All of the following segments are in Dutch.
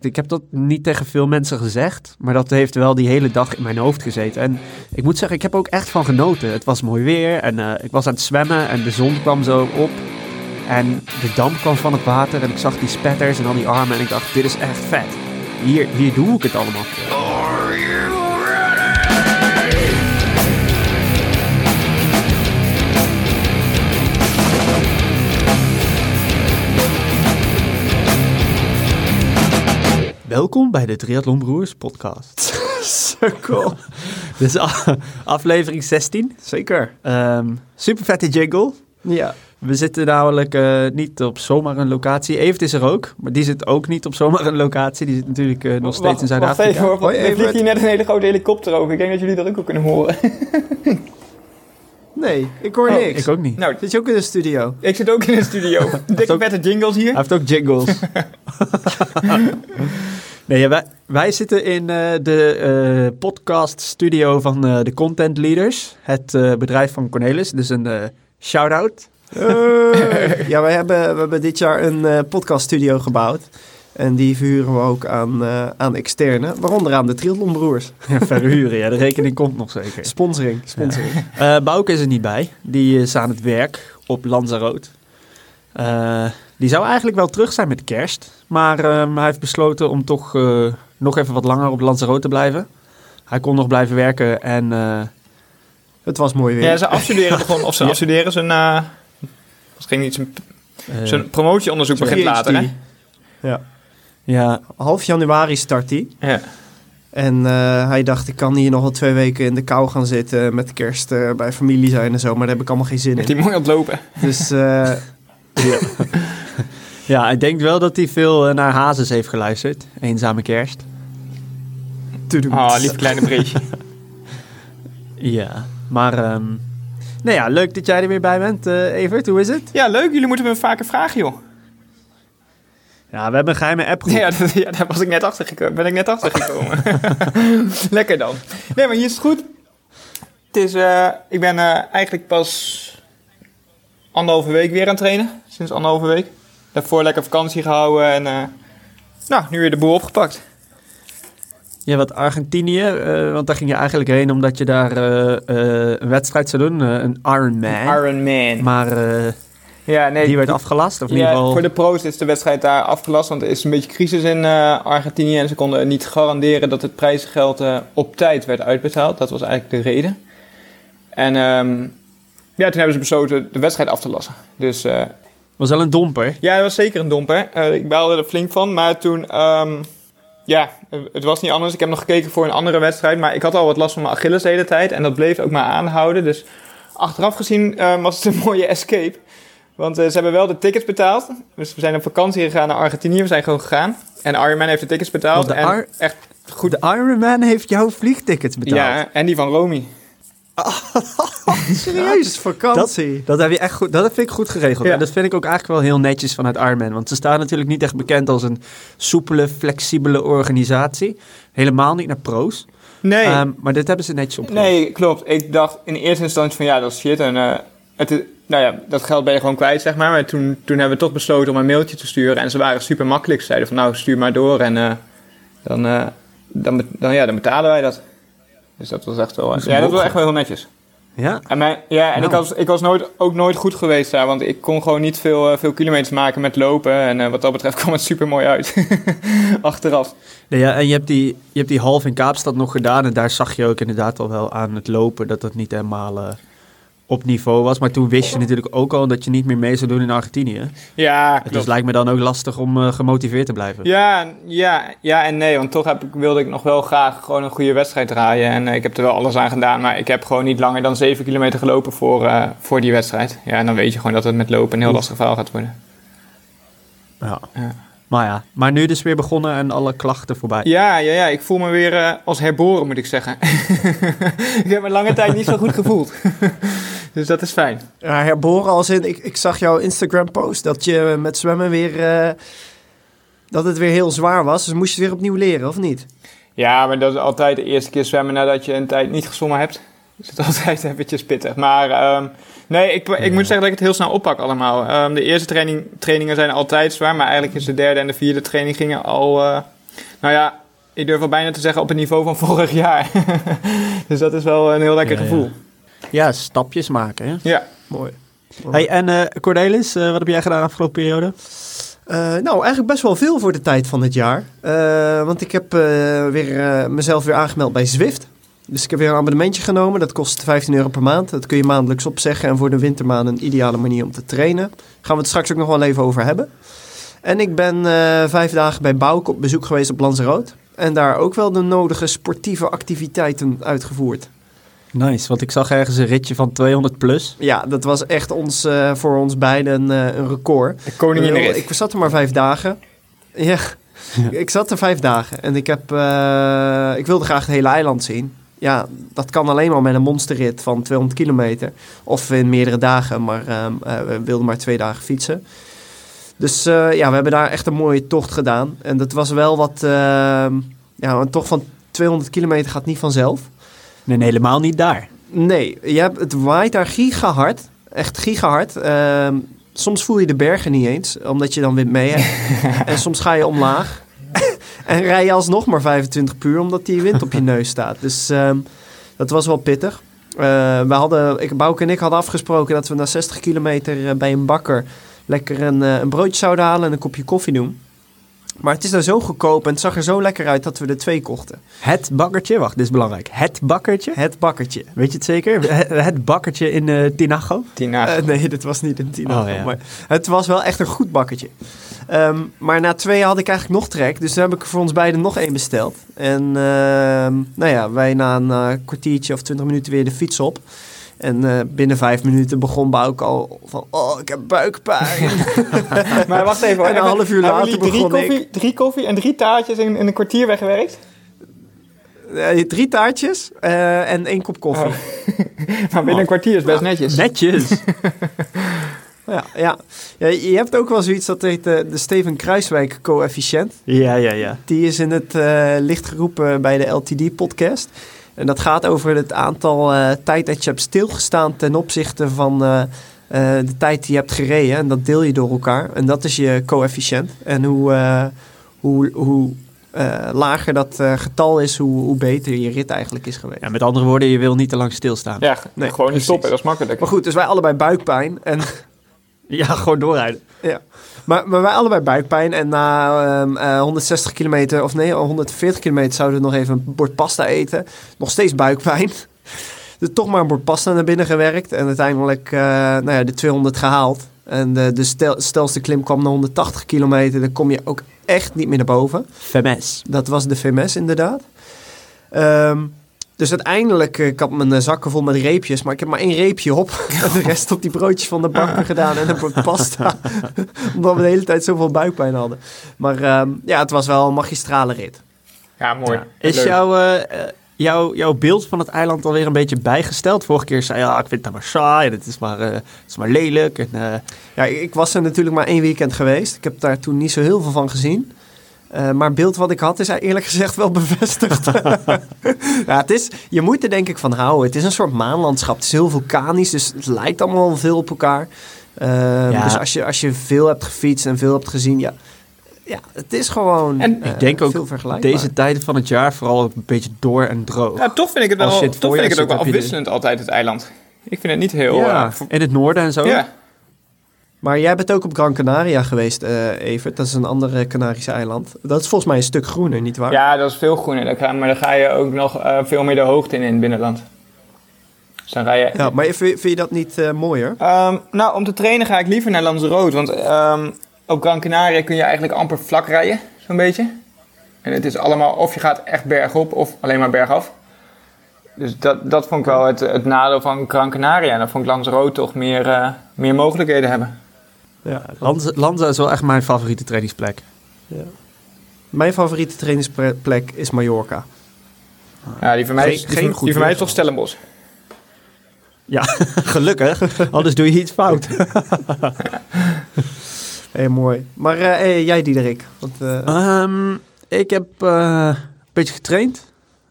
Ik heb dat niet tegen veel mensen gezegd, maar dat heeft wel die hele dag in mijn hoofd gezeten. En ik moet zeggen, ik heb ook echt van genoten. Het was mooi weer en eh, ik was aan het zwemmen en de zon kwam zo op. En de damp kwam van het water en ik zag die spetters en al die armen en ik dacht, dit is echt vet. Hier, hier doe ik het allemaal Welkom bij de Triathlon Broers podcast. Sukkel. Dit is aflevering 16. Zeker. Ehm super vette jingle. Ja. We zitten namelijk eh, niet op zomaar een locatie. Evert is er ook, maar die zit ook niet op zomaar een locatie. Die zit natuurlijk eh, nog steeds in Wacht even Zuid-Afrika. hoor, er vliegt hier net een hele grote helikopter over. Ik denk dat jullie dat ook wel kunnen horen. Nee, ik hoor Oh, niks. Ik ook niet. nou, Zit je ook in de studio? ik zit ook in de studio. Dikke vette jingles Hij hier. heeft ook jingles. nee, ja, wij, wij zitten in eh, de eh, podcast studio van eh, de Content Leaders. Het eh, bedrijf van Cornelis. Dus een eh shout-out. Eh, ja, wij hebben, we hebben dit jaar een eh podcaststudio gebouwd. En die verhuren we ook aan, eh, aan externe, waaronder aan de Triathlon Broers. Ja, verhuren, ja. De rekening komt nog zeker. Sponsoring, sponsoring. Eh Bouke is er niet bij. Die is aan het werk op Lanzarote. Eh, die zou eigenlijk wel terug zijn met kerst. Maar ehm, hij heeft besloten om toch eh, nog even wat langer op Lanzarote te blijven. Hij kon nog blijven werken en... eh, Het was mooi weer. Ja, ze afstuderen begon, of ze Ja. afstuderen zijn... eh het ging niet zijn, zijn promotieonderzoek begint later, hè? Ja. Ja, Half januari start hij. Ja. En eh, hij dacht, ik kan hier nog wel twee weken in de kou gaan zitten met kerst eh, bij familie zijn en zo. Maar daar heb ik allemaal geen zin Heeft in. hij mooi ontlopen. Dus eh, ja, ik denk wel dat hij veel naar Hazes heeft geluisterd. Eenzame kerst. Ah, lief kleine breedje. Ja, maar... ehm nou ja, leuk dat jij er weer bij bent, eh, Evert. Hoe is het? Ja, leuk. Jullie moeten me vaker vragen, joh. Ja, we hebben een geheime appgroep. Ja, dat, ja, daar was ik net achter gekomen. Ben ik net achter gekomen. Lekker dan. Nee, maar hier is het goed. Het is, eh, ik ben eh, eigenlijk pas anderhalve week weer aan het trainen. Sinds anderhalve week. Daarvoor lekker vakantie gehouden en eh, nou, nu weer de boel opgepakt. Ja, wat Argentinië, want daar ging je eigenlijk heen omdat je daar een wedstrijd zou doen, een Ironman. Iron Man. Maar Ja, nee. die werd afgelast, of in ja, ieder geval... Voor de pro's is de wedstrijd daar afgelast, want er is een beetje crisis in eh, Argentinië. En ze konden niet garanderen dat het prijzengeld eh, op tijd werd uitbetaald. Dat was eigenlijk de reden. En ehm, ja, toen hebben ze besloten de wedstrijd af te lassen. Dus eh, was wel een domper. ja, dat was zeker een domper. Ik baalde er flink van, maar toen... ehm, ja, het was niet anders. Ik heb nog gekeken voor een andere wedstrijd, maar ik had al wat last van mijn Achilles de hele tijd. En dat bleef ook maar aanhouden. Dus achteraf gezien eh, was het een mooie escape. Want eh, ze hebben wel de tickets betaald. Dus we zijn op vakantie gegaan naar Argentinië. We zijn gewoon gegaan. En Ironman heeft de tickets betaald. De en Ar- echt goed. De Ironman heeft jouw vliegtickets betaald. Ja, en die van Romy. Serieus, vakantie. Dat heb je echt goed, dat vind ik goed geregeld. Ja. En dat vind ik ook eigenlijk wel heel netjes vanuit Ironman. Want ze staan natuurlijk niet echt bekend als een soepele, flexibele organisatie. Helemaal niet naar pro's. Nee, Ehm, maar dit hebben ze netjes opgelost. nee, klopt. Ik dacht in eerste instantie van ja, dat is shit. En eh, het, is- nou ja, dat geld ben je gewoon kwijt, zeg maar. Maar toen, toen hebben we toch besloten om een mailtje te sturen. En ze waren super makkelijk. Ze zeiden van nou, stuur maar door. En eh, dan, eh, dan, dan, ja, dan betalen wij dat. Dus dat was echt wel... Dat ja, dat was echt wel heel netjes. Ja? En, mijn, ja, en ik Nou. was, ik was nooit, ook nooit goed geweest daar, want ik kon gewoon niet veel, eh, veel kilometers maken met lopen. En wat dat betreft kwam het super mooi uit. Achteraf. Nee, ja, en je hebt, die, je hebt die half in Kaapstad nog gedaan. En daar zag je ook inderdaad al wel aan het lopen dat dat niet helemaal op niveau was. Maar toen wist je natuurlijk ook al dat je niet meer mee zou doen in Argentinië. Ja, Dus klopt. lijkt me dan ook lastig om eh, gemotiveerd te blijven. Ja, ja, ja en nee, want toch heb ik, wilde ik nog wel graag gewoon een goede wedstrijd draaien. En eh, ik heb er wel alles aan gedaan, maar ik heb gewoon niet langer dan 7 kilometer gelopen voor, eh, voor die wedstrijd. Ja, en dan weet je gewoon dat het met lopen een heel lastig verhaal gaat worden. Ja. Ja. Maar ja, maar nu dus weer begonnen en alle klachten voorbij. Ja, ja, ja, ik voel me weer eh, als herboren, moet ik zeggen. ik heb me lange tijd niet zo goed gevoeld. dus dat is fijn. Ja, herboren als in, ik, ik zag jouw Instagram post dat je met zwemmen weer, eh, dat het weer heel zwaar was. Dus moest je het weer opnieuw leren, of niet? Ja, maar dat is altijd de eerste keer zwemmen nadat je een tijd niet gezwommen hebt. Is het altijd eventjes pittig. Maar ehm, nee, ik, ik moet zeggen dat ik het heel snel oppak allemaal. Ehm, de eerste training, trainingen zijn altijd zwaar, maar eigenlijk is de derde en de vierde training gingen al, eh, Nou ja, ik durf wel bijna te zeggen op het niveau van vorig jaar. dus dat is wel een heel lekker Ja, gevoel. Ja, stapjes maken. Hè? Ja. Mooi. Hey, en eh, Cornelis, eh, wat heb jij gedaan de afgelopen periode? Eh, nou, eigenlijk best wel veel voor de tijd van het jaar. Eh, want ik heb eh, weer, mezelf weer aangemeld bij Zwift. Dus ik heb weer een abonnementje genomen. Dat kost 15 euro per maand. Dat kun je maandelijks opzeggen. En voor de wintermaanden een ideale manier om te trainen. Gaan we het straks ook nog wel even over hebben. En ik ben eh, vijf dagen bij Bouke op bezoek geweest op Lanzarote. En daar ook wel de nodige sportieve activiteiten uitgevoerd. Nice, want ik zag ergens een ritje van 200 plus. Ja, dat was echt ons, eh, voor ons beiden een, eh, een record. De koningin Ik, ik zat er maar vijf dagen. Ja, ik zat er vijf dagen. En ik, heb, eh, ik wilde graag het hele eiland zien. Ja, dat kan alleen maar met een monsterrit van 200 kilometer. Of in meerdere dagen, maar ehm, eh, we wilden maar twee dagen fietsen. Dus eh, ja, we hebben daar echt een mooie tocht gedaan. En dat was wel wat... ehm, ja, een tocht van 200 kilometer gaat niet vanzelf. Nee, helemaal niet daar. Nee, je hebt, het waait daar gigahard. Echt gigahard. Ehm soms voel je de bergen niet eens, omdat je dan wind mee hebt. en soms ga je omlaag. En rij je alsnog maar 25 puur, omdat die wind op je neus staat. Dus ehm, dat was wel pittig. Eh, we hadden, ik, Bouke en ik hadden afgesproken dat we na 60 kilometer eh, bij een bakker lekker een, eh, een broodje zouden halen en een kopje koffie doen. Maar het is daar zo goedkoop en het zag er zo lekker uit dat we er twee kochten. Het bakkertje, wacht, dit is belangrijk. Het bakkertje. Het bakkertje. Weet je het zeker? Het, het bakkertje in eh Tinago. Tina. Eh, nee, dit was niet een tien. Oh, ja. Maar het was wel echt een goed bakketje. Ehm, maar na twee had ik eigenlijk nog trek. Dus toen heb ik voor ons beiden nog één besteld. En ehm, nou ja, wij na een eh, kwartiertje of twintig minuten weer de fiets op. En eh, binnen vijf minuten begon Bouk al van... Oh, ik heb buikpijn. maar wacht even. hoor. En een half uur later drie begon ik. koffie, Drie koffie en drie taartjes in, in een kwartier weggewerkt? Eh, drie taartjes en één kop koffie. Maar binnen een kwartier is best netjes. Netjes. Ja, ja. ja, je hebt ook wel zoiets dat heet eh, de Steven Kruiswijk coëfficiënt. ja, ja, ja. Die is in het eh, licht geroepen bij de LTD-podcast. En dat gaat over het aantal eh, tijd dat je hebt stilgestaan ten opzichte van eh, eh, de tijd die je hebt gereden. En dat deel je door elkaar. En dat is je coëfficiënt. En hoe, eh, hoe, hoe eh, lager dat eh, getal is, hoe, hoe beter je rit eigenlijk is geweest. Ja, met andere woorden, je wil niet te lang stilstaan. Ja, Nee, gewoon niet precies. stoppen, dat is makkelijk. Maar goed, dus wij allebei buikpijn. En Ja, gewoon doorrijden. Ja. Maar, maar wij allebei buikpijn. En na ehm, eh, 160 kilometer, of nee, 140 kilometer zouden we nog even een bord pasta eten. Nog steeds buikpijn. Dus toch maar een bord pasta naar binnen gewerkt. En uiteindelijk eh, nou ja, de 200 gehaald. En de, de stel, stelste klim kwam naar 180 kilometer. Dan kom je ook echt niet meer naar boven. FMS. Dat was de VMS inderdaad. Ehm, dus uiteindelijk, eh, ik had mijn eh, zakken vol met reepjes, maar ik heb maar één reepje op. En de rest op die broodjes van de bakker gedaan en een pasta. Omdat we de hele tijd zoveel buikpijn hadden. Maar ehm, ja, het was wel een magistrale rit. Ja, mooi. Is Leuk. jouw, eh, jouw, jouw beeld van het eiland alweer een beetje bijgesteld? Vorige keer zei je, ja, ik vind het maar saai, het is maar, eh, het is maar lelijk. En, Ja, ik was er natuurlijk maar één weekend geweest. Ik heb daar toen niet zo heel veel van gezien. Eh, maar het beeld wat ik had is eerlijk gezegd wel bevestigd. ja, het is, je moet er denk ik van houden. Het is een soort maanlandschap. Het is heel vulkanisch, dus het lijkt allemaal veel op elkaar. Eh, Ja. Dus als je, als je veel hebt gefietst en veel hebt gezien, ja, ja het is gewoon En eh, ik denk ook veel vergelijkbaar. deze tijden van het jaar vooral een beetje door en droog. Ja, toch vind ik het wel, toch vind ik het ook wel afwisselend altijd, het eiland. Ik vind het niet heel... ja, voor- in het noorden en zo. ja. Maar jij bent ook op Gran Canaria geweest, eh Evert. Dat is een andere Canarische eiland. Dat is volgens mij een stuk groener, nietwaar? ja, dat is veel groener. Maar dan ga je ook nog eh, veel meer de hoogte in in het binnenland. Dus dan ga je... Ja, maar vind, je dat niet eh, mooier? Ehm, nou, om te trainen ga ik liever naar Lanzarote. Want ehm, op Gran Canaria kun je eigenlijk amper vlak rijden, zo'n beetje. En het is allemaal, of je gaat echt bergop of alleen maar bergaf. Dus dat, dat vond ik wel het, het nadeel van Gran Canaria. En dan vond ik Lanzarote toch meer, eh, meer mogelijkheden hebben. Ja. Lanza, Lanza is wel echt mijn favoriete trainingsplek. Mijn favoriete trainingsplek is Mallorca. Ja, die van mij, Geen- is, die geen goed die van mij is toch Stellenbosch. Ja, gelukkig. Anders doe je iets fout. Heel mooi. Maar eh, eh, jij Diederik? Want, eh, Ehm, ik heb eh, een beetje getraind.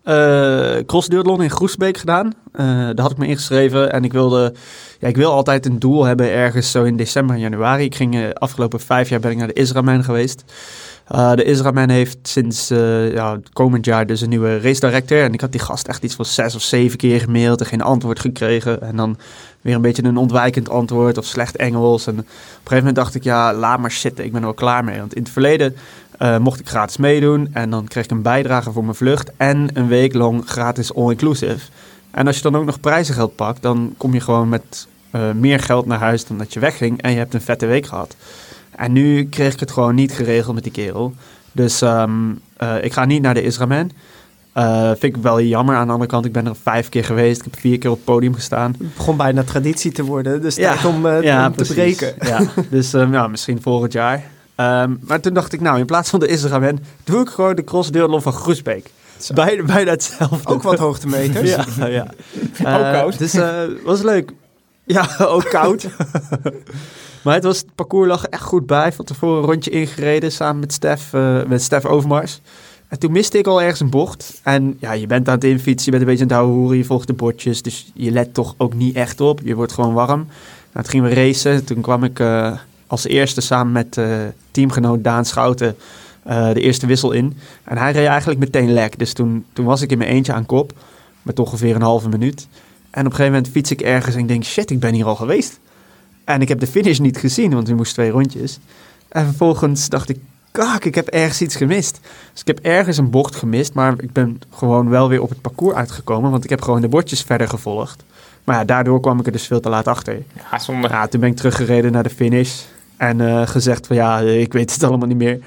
Eh crossduathlon in Groesbeek gedaan. Eh, daar had ik me ingeschreven en ik wilde... Ja, ik wil altijd een doel hebben ergens zo in december en januari. Ik ging eh, afgelopen vijf jaar ben ik naar de Israël geweest. De Israëlman heeft sinds ja, komend jaar dus een nieuwe race director. En ik had die gast echt iets van zes of zeven keer gemaild en geen antwoord gekregen. En dan weer een beetje een ontwijkend antwoord of slecht Engels. En op een gegeven moment dacht ik, ja, laat maar zitten. Ik ben er wel klaar mee. Want in het verleden eh, mocht ik gratis meedoen. En dan kreeg ik een bijdrage voor mijn vlucht. En een week lang gratis all-inclusive. En als je dan ook nog prijzengeld pakt, dan kom je gewoon met eh, meer geld naar huis dan dat je wegging. En je hebt een vette week gehad. En nu kreeg ik het gewoon niet geregeld met die kerel. Dus ehm, eh, ik ga niet naar de Israëlman. Eh vind ik wel jammer. Aan de andere kant, ik ben er vijf keer geweest. Ik heb vier keer op het podium gestaan. Het begon bijna traditie te worden. Dus Ja. om, om te breken. Ja, dus ehm, ja, misschien volgend jaar. Ehm, maar toen dacht ik, nou, in plaats van de Israëlman, doe ik gewoon de crossdeurloop van Groesbeek. Zo. Bijna, bijna hetzelfde. Ook wat hoogtemeters. Ja, ja. Ook Eh, koud. Dus eh was leuk. Ja, ook koud. maar het, was, het parcours lag echt goed bij. Van tevoren een rondje ingereden samen met Stef, eh, met Stef Overmars. En toen miste ik al ergens een bocht. En ja, je bent aan het infietsen, je bent een beetje aan het houden, je volgt de bordjes. Dus je let toch ook niet echt op. Je wordt gewoon warm. Nou, toen gingen we racen. Toen kwam ik als eerste samen met eh, teamgenoot Daan Schouten eh, de eerste wissel in. En hij reed eigenlijk meteen lek. Dus toen, toen was ik in mijn eentje aan kop. Met ongeveer een halve minuut. En op een gegeven moment fiets ik ergens en ik denk, shit, ik ben hier al geweest. En ik heb de finish niet gezien, want we moesten twee rondjes. En vervolgens dacht ik, kak, ik heb ergens iets gemist. Dus ik heb ergens een bocht gemist, maar ik ben gewoon wel weer op het parcours uitgekomen, want ik heb gewoon de bordjes verder gevolgd. Maar ja, daardoor kwam ik er dus veel te laat achter. Ja, zonde. Ja, toen ben ik teruggereden naar de finish en eh, gezegd van ja, ik weet het allemaal niet meer.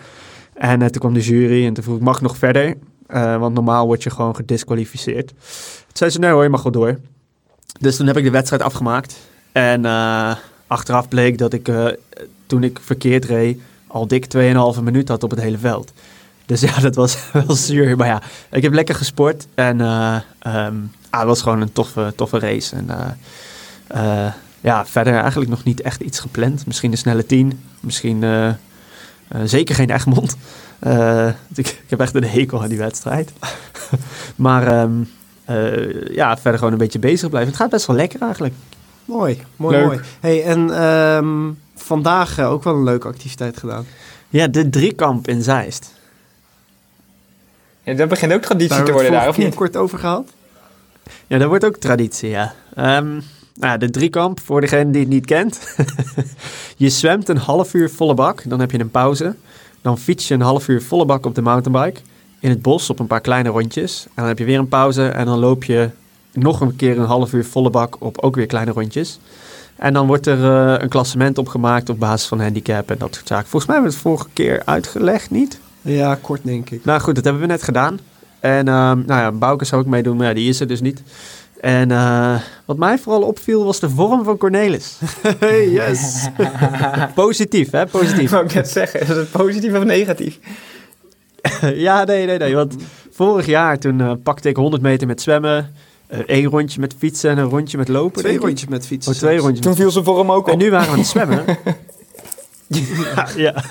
En eh, toen kwam de jury en toen vroeg ik, mag ik nog verder? Eh, want normaal word je gewoon gedisqualificeerd. Toen zei ze, nee hoor, je mag wel door. Dus toen heb ik de wedstrijd afgemaakt. En achteraf bleek dat ik, toen ik verkeerd reed, al dik 2,5 minuut had op het hele veld. Dus ja, dat was wel zuur. Maar ja, ik heb lekker gesport. En eh, ehm, ah, het was gewoon een toffe, toffe race. En ja, verder eigenlijk nog niet echt iets gepland. Misschien een snelle 10. Misschien eh, eh, zeker geen Egmond. Eh, ik, ik heb echt een hekel aan die wedstrijd. maar ehm, eh, ja, verder gewoon een beetje bezig blijven. Het gaat best wel lekker eigenlijk. Mooi, mooi, Leuk. mooi. Hey, en ehm, vandaag ook wel een leuke activiteit gedaan. Ja, de driekamp in Zeist. Ja, dat begint ook traditie Daar te worden daar, of niet? kort over gehad. Ja, dat wordt ook traditie, ja. Ehm, nou, de driekamp, voor degene die het niet kent. je zwemt een half uur volle bak, dan heb je een pauze. Dan fiets je een half uur volle bak op de mountainbike. In het bos op een paar kleine rondjes. En dan heb je weer een pauze en dan loop je nog een keer een half uur volle bak op ook weer kleine rondjes. En dan wordt er eh, een klassement opgemaakt op basis van handicap en dat soort zaken. Volgens mij hebben we het vorige keer uitgelegd, niet? Ja, kort denk ik. Nou goed, dat hebben we net gedaan. En ehm, nou ja, Bouke zou ook meedoen, maar ja, die is er dus niet. En eh, wat mij vooral opviel was de vorm van Cornelis. Yes. Positief, hè? Positief. Wou ik net zeggen, is het positief of negatief? ja, nee, nee, nee. Want vorig jaar toen eh, pakte ik 100 meter met zwemmen. eh, één rondje met fietsen en een rondje met lopen. Twee rondjes met fietsen. Oh, twee zelfs. rondjes. Toen viel ze voor hem ook En op. nu waren we aan het zwemmen. ja, ja.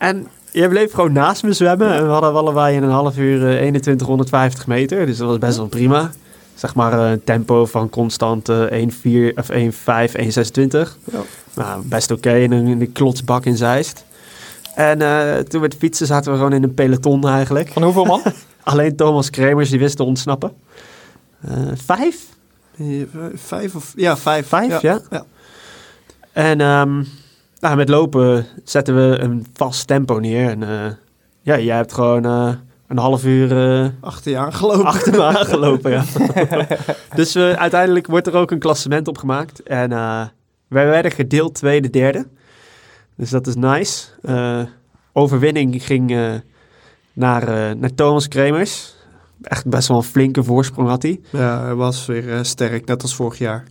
En je bleef gewoon naast me zwemmen. En we hadden allebei in een half uur eh, 2150 meter. Dus dat was best wel prima. Zeg maar eh, een tempo van constant eh 1,4 of 1,5, 1,26. Ja. Nou, best oké in, een, in de klotsbak in Zeist. En toen met fietsen zaten we gewoon in een peloton eigenlijk. Van hoeveel man? Alleen Thomas Kremers die wist te ontsnappen. Vijf? Vijf of... Ja, vijf. Vijf, ja. ja. En ehm, nou, met lopen zetten we een vast tempo neer. En eh, ja, jij hebt gewoon eh, een half uur eh, Achter je aangelopen. achter me aangelopen. Ja. dus uiteindelijk wordt er ook een klassement opgemaakt. En wij werden gedeeld tweede, derde. Dus dat is nice. Overwinning ging naar, naar Thomas Kremers. Echt best wel een flinke voorsprong had hij. Ja, hij was weer sterk, net als vorig jaar.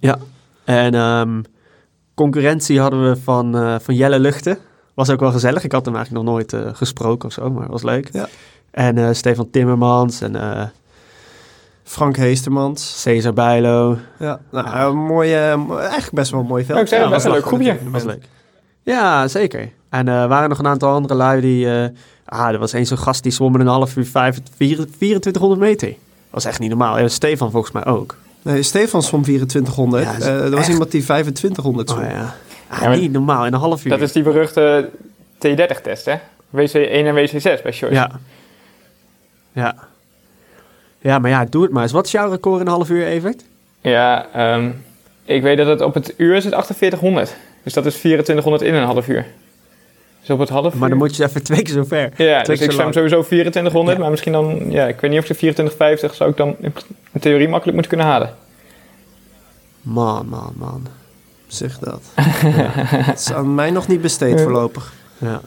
En ehm, concurrentie hadden we van, eh, van Jelle Luchten. Was ook wel gezellig. Ik had hem eigenlijk nog nooit eh, gesproken of zo, maar was leuk. Ja. En eh, Stefan Timmermans en eh Frank Heestermans. Cesar Bijlo. Ja, nou, een mooie, mo- eigenlijk best wel een mooi veld. Ja, ik zei, Ja, best een was leuk groepje. was leuk. Ja, zeker. En er waren nog een aantal andere lui die... eh, ah, er was één zo'n gast die zwom in een half uur vijf- vier- 2400 meter. Dat was echt niet normaal. Ja, Stefan volgens mij ook. Nee, Stefan zwom 2400. Ja, dat is Eh, er was echt- iemand die 2500 Oh, zwom. ja. Ah, Ja, niet normaal, in een half uur. Dat is die beruchte T30-test, hè? WC1 en WC6 bij Shores. Ja. Ja. Ja, maar ja, doe het maar eens. Wat is jouw record in een half uur, Evert? Ja, ehm, ik weet dat het op het uur zit 4800. Dus dat is 2400 in een half uur. Dus op het half uur... Maar dan moet je even twee keer zo ver. Ja, twee dus ik zwem sowieso 2400, Ja. maar misschien dan... Ja, ik weet niet of de 2450 zou ik dan in theorie makkelijk moeten kunnen halen. Man, man, man. Zeg dat. Het is aan mij nog niet besteed voorlopig. Ja.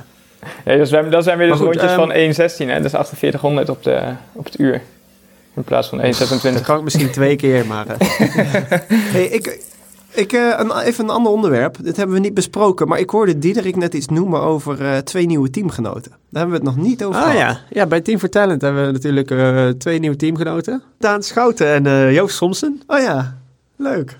Ja, dat zijn, dat zijn weer dus goed, rondjes ehm, van 1.16, hè. Dus 4800 op, de, op het uur. In plaats van 1.26. Dat kan ik misschien twee keer, maar... eh, Hey, ik, ik, eh, een, even een ander onderwerp. Dit hebben we niet besproken. Maar ik hoorde Diederik net iets noemen over eh, twee nieuwe teamgenoten. Daar hebben we het nog niet over Ah gehad. ja. ja, bij Team for Talent hebben we natuurlijk eh, twee nieuwe teamgenoten. Daan Schouten en eh, Joost Somsen. Oh ja, leuk.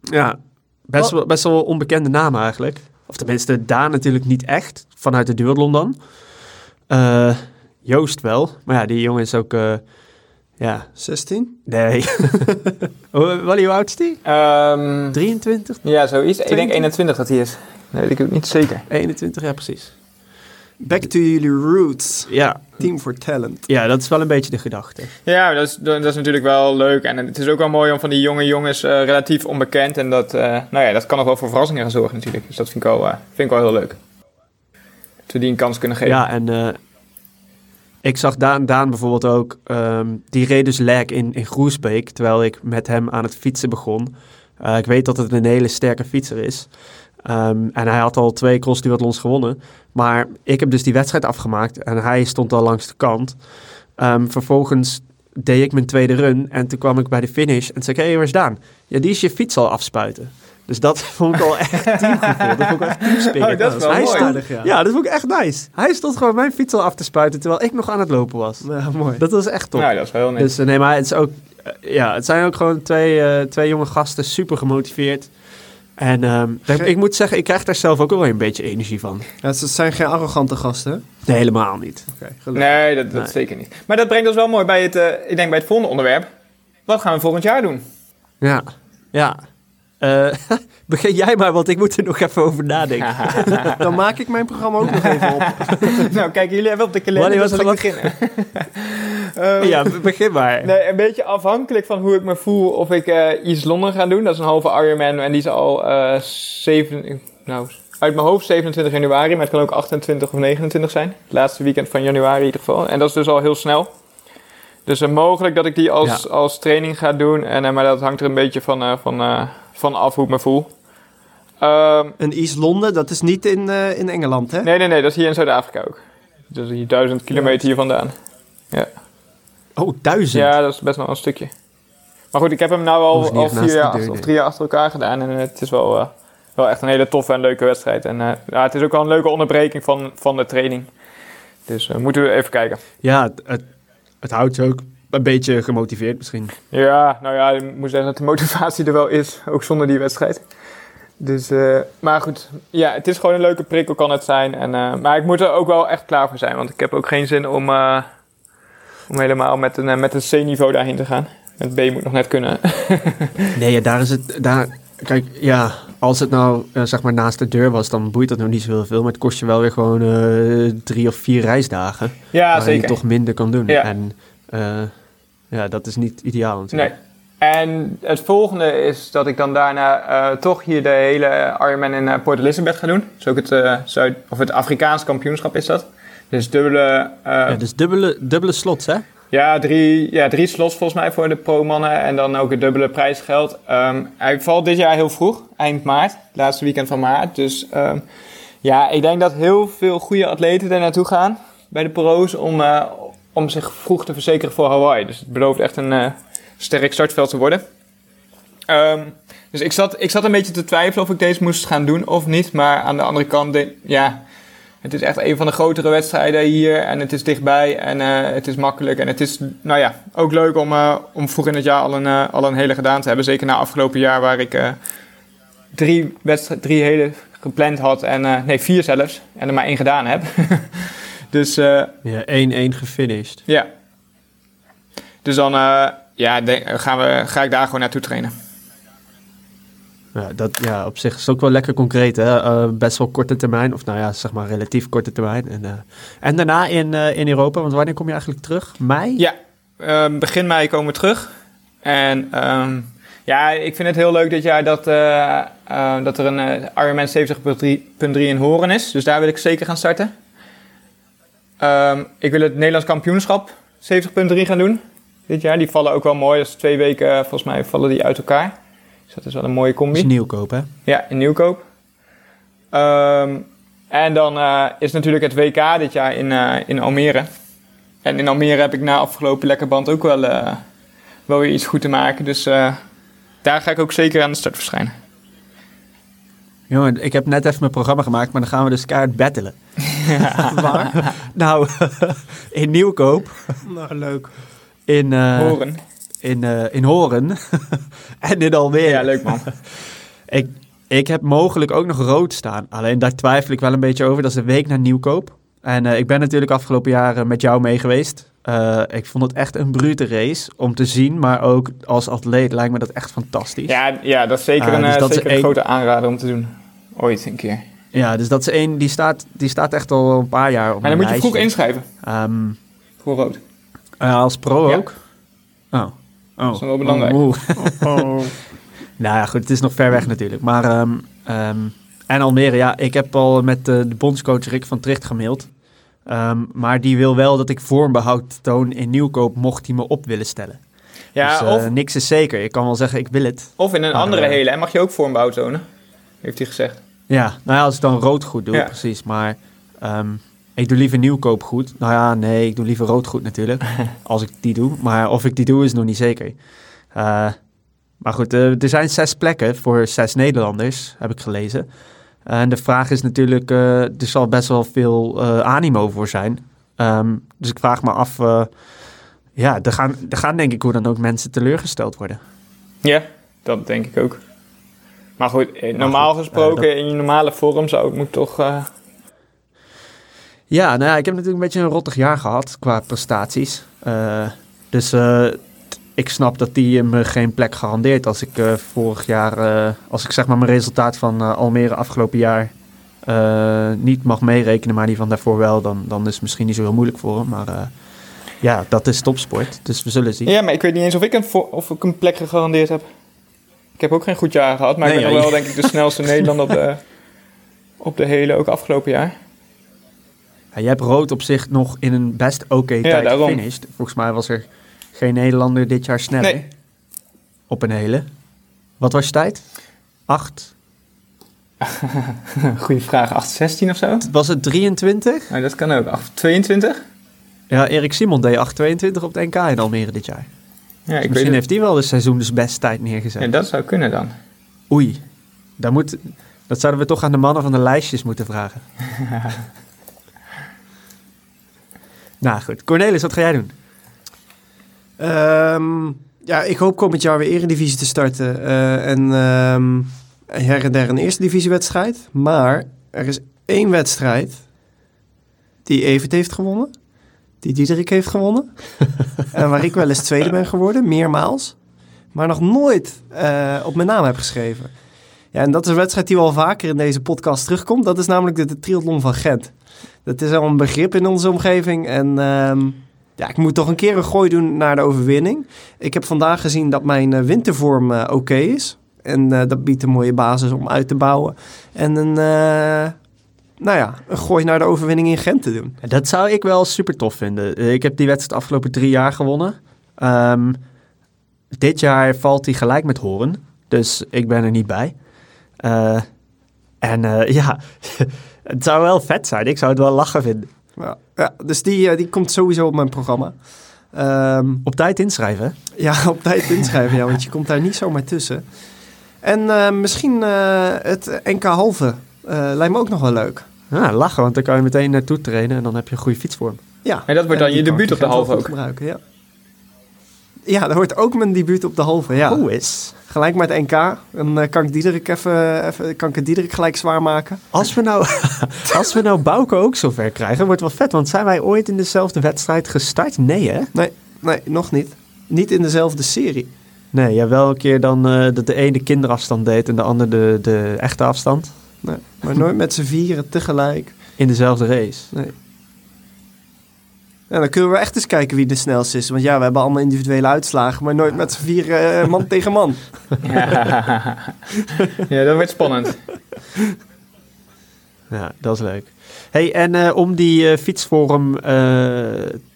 Ja, best wel, best wel onbekende namen eigenlijk. Of tenminste, Daan natuurlijk niet echt, vanuit de duathlon dan. Eh, Joost wel, maar ja, die jongen is ook... ja, 16? nee. Hoe- Wally, hoe oud is die? Ehm, 23? ja, zoiets. Ik denk 22. 21 dat hij is. Dat weet ik ook niet zeker. 21, ja precies. Back to jullie roots. Ja, Team for Talent. ja, dat is wel een beetje de gedachte. Ja, dat is, dat is natuurlijk wel leuk. En het is ook wel mooi om van die jonge jongens eh, relatief onbekend. En dat, eh, nou ja, dat kan nog wel voor verrassingen gaan zorgen natuurlijk. Dus dat vind ik wel, eh, vind ik wel heel leuk. Dat we die een kans kunnen geven. Ja, en eh, ik zag Daan, Daan bijvoorbeeld ook, ehm, die reed dus leg in, in Groesbeek, terwijl ik met hem aan het fietsen begon. Eh, ik weet dat het een hele sterke fietser is. Ehm, en hij had al twee cross duathlons gewonnen. Maar ik heb dus die wedstrijd afgemaakt en hij stond al langs de kant. Ehm, vervolgens deed ik mijn tweede run en toen kwam ik bij de finish en zei ik, hé, hey, waar is Daan? Ja, die is je fiets al afspuiten. Dus dat vond ik al echt teamgevoel. Dat vond ik echt teamspirit. Oh, dat is wel Hij mooi. stond- ja. ja, dat vond ik echt nice. Hij stond gewoon mijn fiets al af te spuiten terwijl ik nog aan het lopen was. Ja, mooi. Dat was echt top. Nou, dat is wel heel netjes. dus eh, nee, maar het is ook, eh, ja, het zijn ook gewoon twee, eh, twee jonge gasten, super gemotiveerd. En ehm, ik moet zeggen, ik krijg daar zelf ook wel een beetje energie van. Ja, ze zijn geen arrogante gasten. Nee, helemaal niet. Nee, dat, dat Nee. zeker niet. Maar dat brengt ons wel mooi bij het, eh, ik denk bij het volgende onderwerp. Wat gaan we volgend jaar doen? Ja, ja. Eh, begin jij maar, want ik moet er nog even over nadenken. Dan maak ik mijn programma ook nog even op. nou, kijk, jullie hebben op de kalender. Wanneer was het ik beginnen. Ehm, Ja, be- begin maar. Nee, een beetje afhankelijk van hoe ik me voel of ik eh East Londen ga doen. Dat is een halve Ironman en die is al eh 7, nou, uit mijn hoofd 27 januari, maar het kan ook 28 of 29 zijn. Het laatste weekend van januari in ieder geval. En dat is dus al heel snel. Dus uh, mogelijk dat ik die als, als training ga doen, en, uh, maar dat hangt er een beetje van, uh, van, van af hoe ik me voel. Um, en East Londen, dat is niet in, in Engeland, hè? Nee, nee, nee, dat is hier in Zuid-Afrika ook. Is hier duizend kilometer hier vandaan. Ja. Oh, duizend? Ja, dat is best wel een stukje. Maar goed, ik heb hem nu al, al vier jaar achter, of drie jaar achter elkaar gedaan. En het is wel, wel echt een hele toffe en leuke wedstrijd. En ja, het is ook wel een leuke onderbreking van, van de training. Dus moeten we even kijken. Ja, het, het, houdt je ook een beetje gemotiveerd misschien. Ja, nou ja, ik moet zeggen dat de motivatie er wel is. Ook zonder die wedstrijd. Dus, uh, maar goed, ja, het is gewoon een leuke prikkel kan het zijn. En, uh, maar ik moet er ook wel echt klaar voor zijn. Want ik heb ook geen zin om, uh, om helemaal met een, met een C-niveau daarheen te gaan. Het B moet nog net kunnen. nee, ja, daar is het... Daar, kijk, ja, als het nou uh, zeg maar naast de deur was, dan boeit dat nog niet zo heel veel. Maar het kost je wel weer gewoon uh, drie of vier reisdagen. Ja, waar zeker. je toch minder kan doen. Ja. En uh, ja, dat is niet ideaal natuurlijk. Nee. En het volgende is dat ik dan daarna toch hier de hele Ironman in Port Elizabeth ga doen. Dus ook het, Zuid of het Afrikaans kampioenschap is dat. Dus dubbele... ja, dus dubbele, dubbele slots, hè? Ja drie, ja, drie slots volgens mij voor de pro-mannen en dan ook het dubbele prijsgeld. Um, hij valt dit jaar heel vroeg, eind maart, laatste weekend van maart. Dus um, ja, ik denk dat heel veel goede atleten er naartoe gaan bij de pro's om, uh, om zich vroeg te verzekeren voor Hawaii. Dus het belooft echt een uh, sterk startveld te worden. Um, dus ik zat, ik zat een beetje te twijfelen of ik deze moest gaan doen of niet. Maar aan de andere kant, ja, het is echt een van de grotere wedstrijden hier. En het is dichtbij en uh, het is makkelijk. En het is, nou ja, ook leuk om, uh, om vroeg in het jaar al een, uh, al een hele gedaan te hebben. Zeker na afgelopen jaar waar ik drie, drie hele gepland had. En, nee, vier zelfs. En er maar één gedaan heb. dus... ja, 1-1 gefinished. Ja. Dus dan ja, gaan we, ga ik daar gewoon naartoe trainen. Ja, dat, ja, op zich is ook wel lekker concreet. Hè? Eh, best wel korte termijn, of nou ja, zeg maar relatief korte termijn. En, eh, en daarna in, eh, in Europa, want wanneer kom je eigenlijk terug? Mei? Ja, ehm, begin mei komen we terug. En ehm, ja, ik vind het heel leuk dit jaar dat, dat er een Ironman 70.3 in Horen is. Dus daar wil ik zeker gaan starten. Ehm, ik wil het Nederlands kampioenschap 70.3 gaan doen dit jaar. Die vallen ook wel mooi. Dat is twee weken, volgens mij vallen die uit elkaar. Dus dat is wel een mooie Dat is combi. nieuwkoop, hè? Ja, in Nieuwkoop. Ehm, en dan eh, is natuurlijk het WK dit jaar in, eh, in Almere. En in Almere heb ik na afgelopen lekker band ook wel, eh, wel weer iets goed te maken. Dus eh, daar ga ik ook zeker aan de start verschijnen. Jongen, ik heb net even mijn programma gemaakt, maar dan gaan we dus keihard battelen. Waar? Nou, in Nieuwkoop, nou, leuk. in, eh, Horen. In, eh, in Horen en in Almere. Ja, leuk man. Ik, ik heb mogelijk ook nog rood staan. Alleen daar twijfel ik wel een beetje over. Dat is de week naar Nieuwkoop. En eh, ik ben natuurlijk afgelopen jaren met jou mee geweest. Eh, ik vond het echt een brute race om te zien. Maar ook als atleet lijkt me dat echt fantastisch. Ja, ja dat is zeker Ah, een, dus dat zeker een grote aanrader om te doen. Ooit een keer. Ja, dus dat is één, die staat, die staat echt al een paar jaar op Maar dan moet je vroeg inschrijven. Ehm, Voor rood. als pro Ja. ook? Oh. Oh. is wel belangrijk. Oeh. nou ja, goed, het is nog ver weg natuurlijk. Maar, ehm, ehm, en Almere, ja, ik heb al met eh, de bondscoach Rick van Tricht gemaild. Ehm, maar die wil wel dat ik vormbehoud toon in Nieuwkoop, mocht hij me op willen stellen. Ja, dus, eh, of, niks is zeker. Ik kan wel zeggen, ik wil het. of in een maar, andere eh, hele. En mag je ook vormbouw tonen. Heeft hij gezegd. Ja, nou ja, als ik dan rood goed doe, Ja. precies. Maar ehm, ik doe liever Nieuwkoop goed. Nou ja, nee, ik doe liever rood goed natuurlijk. als ik die doe. Maar of ik die doe, is nog niet zeker. Eh, maar goed, eh, er zijn zes plekken voor zes Nederlanders, heb ik gelezen. En de vraag is natuurlijk, eh, er zal best wel veel animo voor zijn. Ehm, dus ik vraag me af, ja, er gaan, er gaan denk ik hoe dan ook mensen teleurgesteld worden. Ja, dat denk ik ook. Maar goed, normaal goed, gesproken, in je normale vorm zou ik moet toch... Ja, nou ja, ik heb natuurlijk een beetje een rottig jaar gehad qua prestaties. Eh, dus eh, ik snap dat die me geen plek garandeert als ik eh, vorig jaar, als ik zeg maar mijn resultaat van Almere afgelopen jaar niet mag meerekenen, maar die van daarvoor wel, dan, dan is het misschien niet zo heel moeilijk voor hem. Maar ja, dat is topsport, dus we zullen zien. Ja, maar ik weet niet eens of ik een, of ik een plek gegarandeerd heb. Ik heb ook geen goed jaar gehad, maar Nee, ik ben ja, wel denk ik de snelste Nederlander op de, op de hele, ook afgelopen jaar. Ja, je hebt rood op zich nog in een best oké tijd daarom. gefinished. Volgens mij was er geen Nederlander dit jaar sneller Nee. op een hele. Wat was je tijd? Acht? Goeie vraag, 8,16 of zo? Was het 23? Nou, dat kan ook. 8,22? Ja, Erik Simon deed 8,22 op het NK in Almere dit jaar. Ja, ik weet Misschien heeft hij wel de seizoens best tijd neergezet. Ja, dat zou kunnen dan. Oei, daar moet, dat zouden we toch aan de mannen van de lijstjes moeten vragen. nou goed, Cornelis, wat ga jij doen? Ehm, ja, ik hoop komend jaar weer Eredivisie te starten. eh, en ehm, her en der een Eerste Divisiewedstrijd. Maar er is één wedstrijd die Evert heeft gewonnen. Die Diederik heeft gewonnen. en waar ik wel eens tweede ben geworden, meermaals. Maar nog nooit eh, op mijn naam heb geschreven. Ja, en dat is een wedstrijd die wel vaker in deze podcast terugkomt. Dat is namelijk de, de triathlon van Gent. Dat is al een begrip in onze omgeving. En ehm, ja, ik moet toch een keer een gooi doen naar de overwinning. Ik heb vandaag gezien dat mijn eh, wintervorm eh, oké is. En eh, dat biedt een mooie basis om uit te bouwen. En een, nou ja, een gooi naar de overwinning in Gent te doen. Dat zou ik wel super tof vinden. Ik heb die wedstrijd de afgelopen drie jaar gewonnen. Ehm, dit jaar valt hij gelijk met Horen. Dus ik ben er niet bij. Eh, en eh, ja, het zou wel vet zijn. Ik zou het wel lachen vinden. Ja, ja, dus die, eh, die komt sowieso op mijn programma. Ehm, Op tijd inschrijven. ja, op tijd inschrijven, ja, want je komt daar niet zomaar tussen. En eh, misschien eh, het NK halve eh, lijkt me ook nog wel leuk. Ja, lachen, want dan kan je meteen naartoe trainen en dan heb je een goede fietsvorm. Ja. En dat wordt dan je debuut op de halve ook. gebruiken, ja. Ja, dat wordt ook mijn debuut op de halve, ja. Hoe is? Gelijk met NK. En eh, kan ik Diederik even, even, kan ik het Diederik gelijk zwaar maken. Als we nou, als we nou Bouke ook zover krijgen, wordt wel vet. Want zijn wij ooit in dezelfde wedstrijd gestart? Nee, hè? Nee, nee, nog niet. Niet in dezelfde serie. Nee, ja, wel een keer dan eh, dat de ene kinderafstand deed en de ander de, de echte afstand. Nee, maar nooit met z'n vieren tegelijk. In dezelfde race. Nee. Ja, dan kunnen we echt eens kijken wie de snelste is. Want ja, we hebben allemaal individuele uitslagen, maar nooit met z'n vieren eh, man tegen man. Ja. ja, dat wordt spannend. Ja, dat is leuk. Hey, en eh, om die eh, fietsforum eh,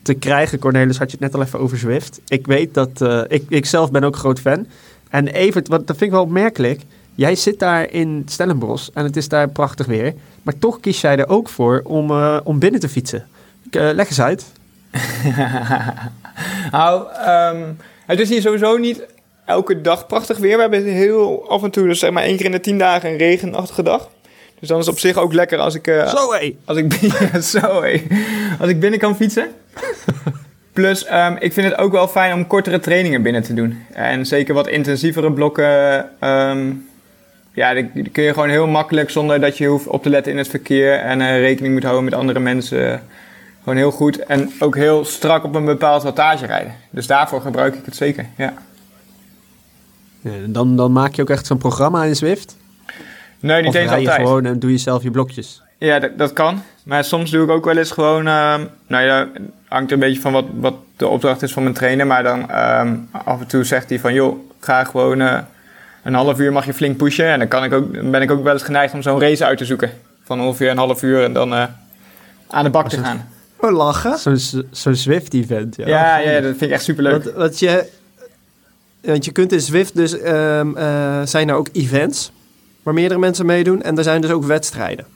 te krijgen, Cornelis, had je het net al even over Zwift. Ik weet dat, eh, ik, ik zelf ben ook groot fan. En Evert, wat, dat vind ik wel opmerkelijk. Jij zit daar in Stellenbosch en het is daar prachtig weer. Maar toch kies jij er ook voor om, eh, om binnen te fietsen. Leg eens uit. nou, ehm, het is hier sowieso niet elke dag prachtig weer. We hebben heel af en toe, dus zeg maar één keer in de tien dagen, een regenachtige dag. Dus dan is het op zich ook lekker als ik, eh, Zo hé! als ik, ja, zo, hé. als ik binnen kan fietsen. Plus, ehm, ik vind het ook wel fijn om kortere trainingen binnen te doen. En zeker wat intensievere blokken. ehm, ja, die, die kun je gewoon heel makkelijk zonder dat je hoeft op te letten in het verkeer en eh, rekening moet houden met andere mensen. Gewoon heel goed en ook heel strak op een bepaald wattage rijden. Dus daarvoor gebruik ik het zeker, ja. Ja, dan, dan maak je ook echt zo'n programma in Zwift. Nee, niet of eens altijd. gewoon en doe je zelf je blokjes. Ja, dat, dat kan. Maar soms doe ik ook wel eens gewoon... ehm, nou ja, hangt een beetje van wat, wat de opdracht is van mijn trainer. Maar dan ehm, af en toe zegt hij van... joh, ga gewoon eh, een half uur mag je flink pushen. En dan, kan ik ook, dan ben ik ook wel eens geneigd om zo'n race uit te zoeken. Van ongeveer een half uur en dan eh, aan de bak te gaan. Oh, lachen. Zo'n zo'n Zwift-event. Ja, Ja, ja, dat vind ik echt superleuk. Want, want, je, want je kunt in Zwift dus... ehm, eh, zijn er ook events waar meerdere mensen meedoen. En er zijn dus ook wedstrijden.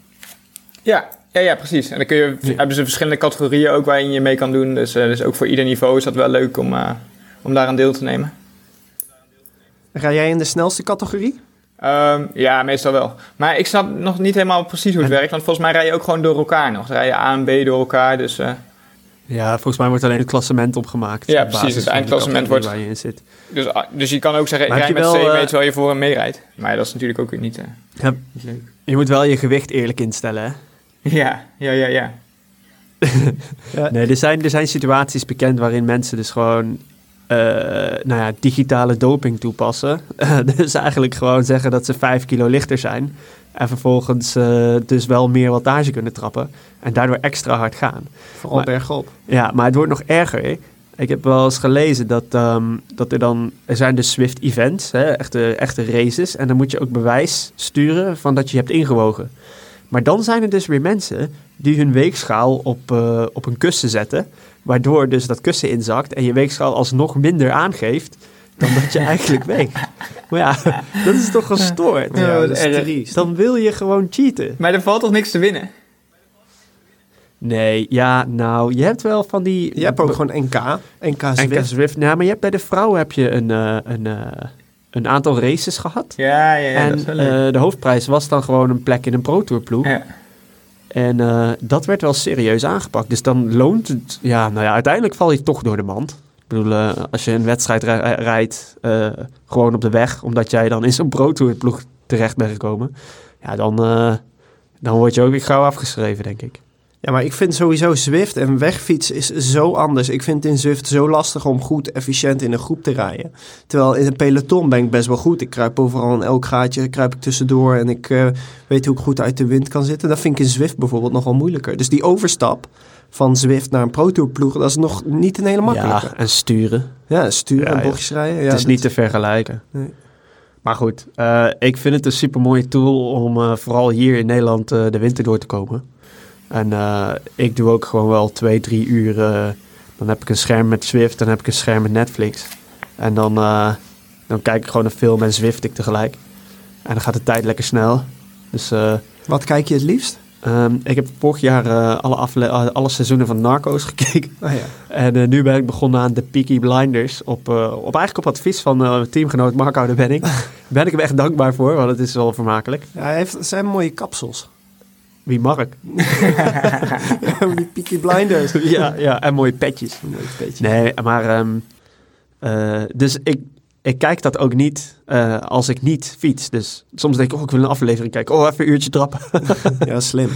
Ja, ja, ja, precies. En dan kun je, hebben ze verschillende categorieën ook waarin je mee kan doen. Dus, eh, dus ook voor ieder niveau is dat wel leuk om, eh, om daaraan deel te nemen. Ga jij in de snelste categorie? Ehm, ja, meestal wel. Maar ik snap nog niet helemaal precies hoe het werkt. Want volgens mij rij je ook gewoon door elkaar nog. Dan rij je A en B door elkaar. Dus eh, Ja, volgens mij wordt alleen het klassement opgemaakt. Ja, precies, het van de eindklassement wordt- Waar je in zit. Dus, ah, dus je kan ook zeggen, Maar ik heb rij je met wel, C mee eh, terwijl je voor hem meerijdt. Maar dat is natuurlijk ook weer niet, eh, Ja, niet leuk. je moet wel je gewicht eerlijk instellen, hè? Ja, ja, ja, ja. Ja. Nee, er zijn, er zijn situaties bekend waarin mensen dus gewoon... eh, nou ja, digitale doping toepassen. dus eigenlijk gewoon zeggen dat ze 5 kilo lichter zijn. En vervolgens eh, dus wel meer wattage kunnen trappen. En daardoor extra hard gaan. Vooral Maar- bergop. Ja, maar het wordt nog erger. Ik heb wel eens gelezen dat, ehm, dat er dan... Er zijn dus Swift-events, hè, echte, echte races. En dan moet je ook bewijs sturen van dat je hebt ingewogen. Maar dan zijn er dus weer mensen die hun weegschaal op, eh, op een kussen zetten. Waardoor dus dat kussen inzakt en je weegschaal alsnog minder aangeeft dan dat je eigenlijk weegt. Maar ja, dat is toch gestoord. Ja, dat is triest. Dan wil je gewoon cheaten. Maar er valt toch niks te winnen? Nee, ja, nou, je hebt wel van die... Je hebt ook gewoon NK. NK NK Zwift. Zwift. Nou, maar je hebt bij de vrouwen heb je een, eh, een, eh, een aantal races gehad. Ja, ja, ja dat is en wel leuk. eh, de hoofdprijs was dan gewoon een plek in een Pro Tour ploeg. ja. En eh, dat werd wel serieus aangepakt. Dus dan loont het... Ja, nou ja, uiteindelijk val je toch door de mand. Ik bedoel, eh, als je een wedstrijd ri- rijdt, gewoon op de weg... omdat jij dan in zo'n Pro Tour ploeg terecht bent gekomen... ja, dan, dan word je ook weer gauw afgeschreven, denk ik. Ja, maar ik vind sowieso Zwift en wegfietsen is zo anders. Ik vind het in Zwift zo lastig om goed efficiënt in een groep te rijden. Terwijl in een peloton ben ik best wel goed. Ik kruip overal in elk gaatje, kruip ik tussendoor en ik eh, weet hoe ik goed uit de wind kan zitten. Dat vind ik in Zwift bijvoorbeeld nog wel moeilijker. Dus die overstap van Zwift naar een Pro Tour ploeg, dat is nog niet een hele makkelijke. Ja, en sturen. Ja, sturen Ja, en ja. bochtjes rijden. Ja, het is niet te vergelijken. Nee. Maar goed, eh, ik vind het een super mooie tool om eh, vooral hier in Nederland de winter door te komen. En eh, ik doe ook gewoon wel twee, drie uur. eh, dan heb ik een scherm met Zwift, dan heb ik een scherm met Netflix. En dan, eh, dan kijk ik gewoon een film en Zwift ik tegelijk. En dan gaat de tijd lekker snel. Dus Wat kijk je het liefst? ehm, ik heb vorig jaar alle, alle seizoenen van Narcos gekeken. Oh ja. En nu ben ik begonnen aan de Peaky Blinders. Op, op eigenlijk op advies van teamgenoot Marco de Benning. ben ik hem echt dankbaar voor, want het is wel vermakelijk. ja hij heeft, het zijn mooie kapsels. Wie Mark? die Peaky Blinders. ja, ja, en mooie petjes. Een mooi beetje. Nee, maar... ehm, eh, dus ik, ik kijk dat ook niet eh, als ik niet fiets. Dus soms denk ik, oh, ik wil een aflevering kijken. Oh, even een uurtje trappen. Ja, slim.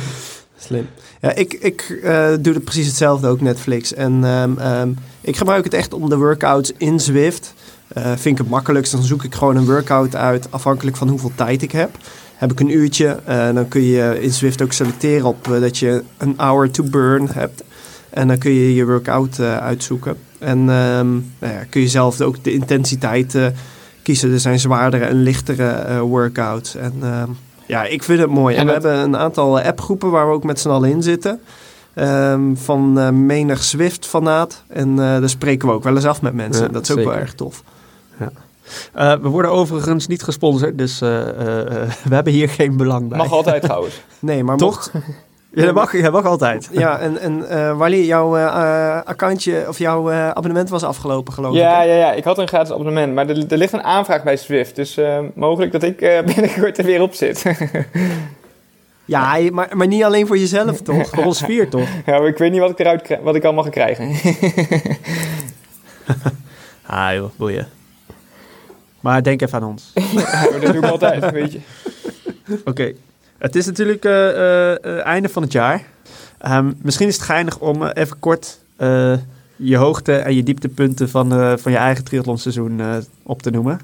Slim. Ja, ik, ik eh, doe het precies hetzelfde ook Netflix. En ehm, ehm, ik gebruik het echt om de workouts in Zwift vind ik het makkelijkst, dan zoek ik gewoon een workout uit afhankelijk van hoeveel tijd ik heb. Heb ik een uurtje, eh, dan kun je in Zwift ook selecteren op eh, dat je een hour to burn hebt. En dan kun je je workout eh, uitzoeken. En ehm, nou ja, kun je zelf ook de intensiteit kiezen. Er zijn zwaardere en lichtere workouts. En ehm, ja, ik vind het mooi. En, En we dat- hebben een aantal appgroepen waar we ook met z'n allen in zitten. Ehm, van menig Zwift-fanaat. En eh, daar spreken we ook wel eens af met mensen. Ja, dat is ook wel erg tof. Eh, we worden overigens niet gesponsord, dus eh, eh, we hebben hier geen belang bij. Mag altijd trouwens. Nee, maar Toch? mocht- Ja, dat mag, dat mag altijd. Ja, en, en eh Wally, jouw accountje of jouw eh, abonnement was afgelopen, geloof ik. Ja, ja, ja, ik had een gratis abonnement, maar er, er ligt een aanvraag bij Swift. Dus eh, mogelijk dat ik eh, binnenkort er weer op zit. Ja, maar, maar niet alleen voor jezelf, toch? Voor ons vier toch? ja, maar ik weet niet wat ik eruit krijg, wat ik allemaal ga krijgen. Ah joh, boeien. Maar denk even aan ons. ja, dat doe ik altijd, weet je. Oké. Het is natuurlijk eh, einde van het jaar. Ehm, misschien is het geinig om even kort je hoogte en je dieptepunten van, van je eigen triathlonseizoen op te noemen.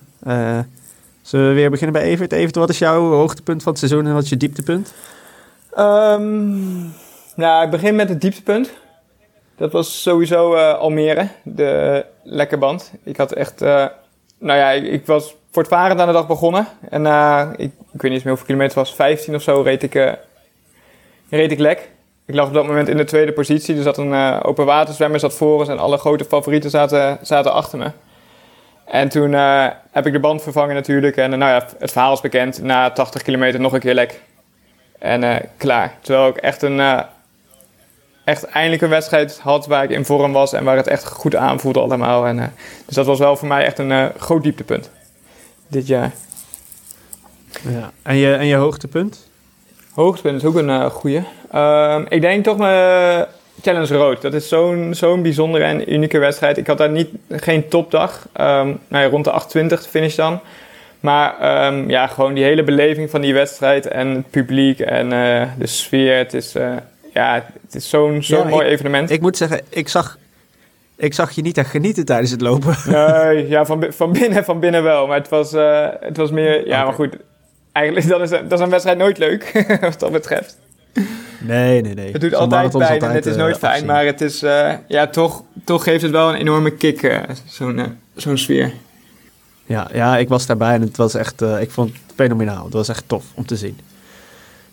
Zullen we weer beginnen bij Evert? Evert, wat is jouw hoogtepunt van het seizoen en wat is je dieptepunt? Ehm, nou, ik begin met het dieptepunt. Dat was sowieso Almere, de lekkerband. Ik had echt, nou ja, ik, ik was voortvarend aan de dag begonnen. En eh, ik, ik weet niet eens meer hoeveel kilometer was, 15 of zo reed ik, eh, reed ik lek. Ik lag op dat moment in de tweede positie. Er zat een eh, open waterzwemmer zat voor ons en alle grote favorieten zaten, zaten achter me. En toen heb ik de band vervangen natuurlijk. En nou ja, het verhaal is bekend. Na 80 kilometer nog een keer lek. En klaar. Terwijl ik echt een. Echt eindelijk een wedstrijd had waar ik in vorm was en waar het echt goed aanvoelde allemaal. En, eh, dus dat was wel voor mij echt een eh, groot dieptepunt. Dit jaar. Ja. En, je, en je hoogtepunt? Hoogtepunt is ook een eh goeie. Ehm, ik denk toch mijn Challenge Road. Dat is zo'n zo'n bijzondere en unieke wedstrijd. Ik had daar niet, geen topdag. Ehm nou ja, rond de 28 de finish dan. Maar ehm, ja, gewoon die hele beleving van die wedstrijd en het publiek en de sfeer. Het is, ja, het is zo'n zo'n Ja, mooi evenement. Ik moet zeggen, ik zag, ik zag je niet echt genieten tijdens het lopen. Nee, ja, van, van binnen van binnen wel. Maar het was, eh, het was meer... Ja, maar goed. Eigenlijk dan is, dat is een wedstrijd nooit leuk, wat dat betreft. Nee, nee, nee. Het doet altijd pijn en het is eh, nooit fijn. Maar het is, eh, ja, toch, toch geeft het wel een enorme kick, zo'n zo'n sfeer. Ja, ja, ik was daarbij en het was echt, ik vond het fenomenaal. Het was echt tof om te zien.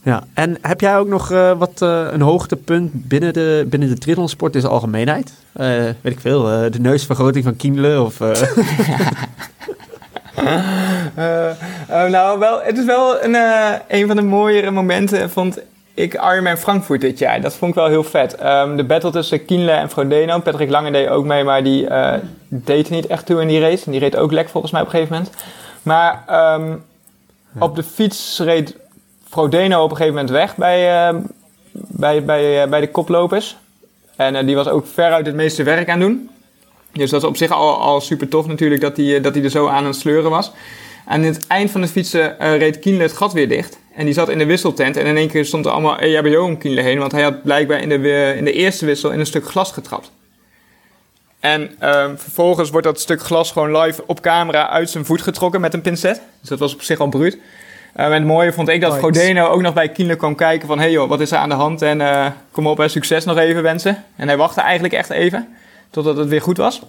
Ja, en heb jij ook nog eh, wat eh, een hoogtepunt binnen de, binnen de triathlonsport in zijn algemeenheid? Eh, weet ik veel, de neusvergroting van Kienle of... nou, wel, het is wel een, een van de mooiere momenten, vond ik Ironman Frankfurt dit jaar. Dat vond ik wel heel vet. Ehm, de battle tussen Kienle en Frodeno. Patrick Lange deed ook mee, maar die deed er niet echt toe in die race. En die reed ook lek volgens mij op een gegeven moment. Maar ehm, op de fiets reed Frodeno op een gegeven moment weg bij, ehm, bij, bij, eh, bij de koplopers. En eh, die was ook veruit het meeste werk aan doen. Dus dat is op zich al, al super tof natuurlijk dat hij, eh, dat er zo aan het sleuren was. Aan het eind van het fietsen reed Kienle het gat weer dicht. En die zat in de wisseltent. En in één keer stond er allemaal EHBO om Kienle heen. Want hij had blijkbaar in de, in de eerste wissel in een stuk glas getrapt. En ehm, vervolgens wordt dat stuk glas gewoon live op camera uit zijn voet getrokken met een pincet. Dus dat was op zich al bruut. Ehm, en het mooie vond ik dat. Frodeno ook nog bij Kienle kwam kijken van... hé hey joh, wat is er aan de hand? En eh, kom op, hè, succes nog even wensen. En hij wachtte eigenlijk echt even, totdat het weer goed was.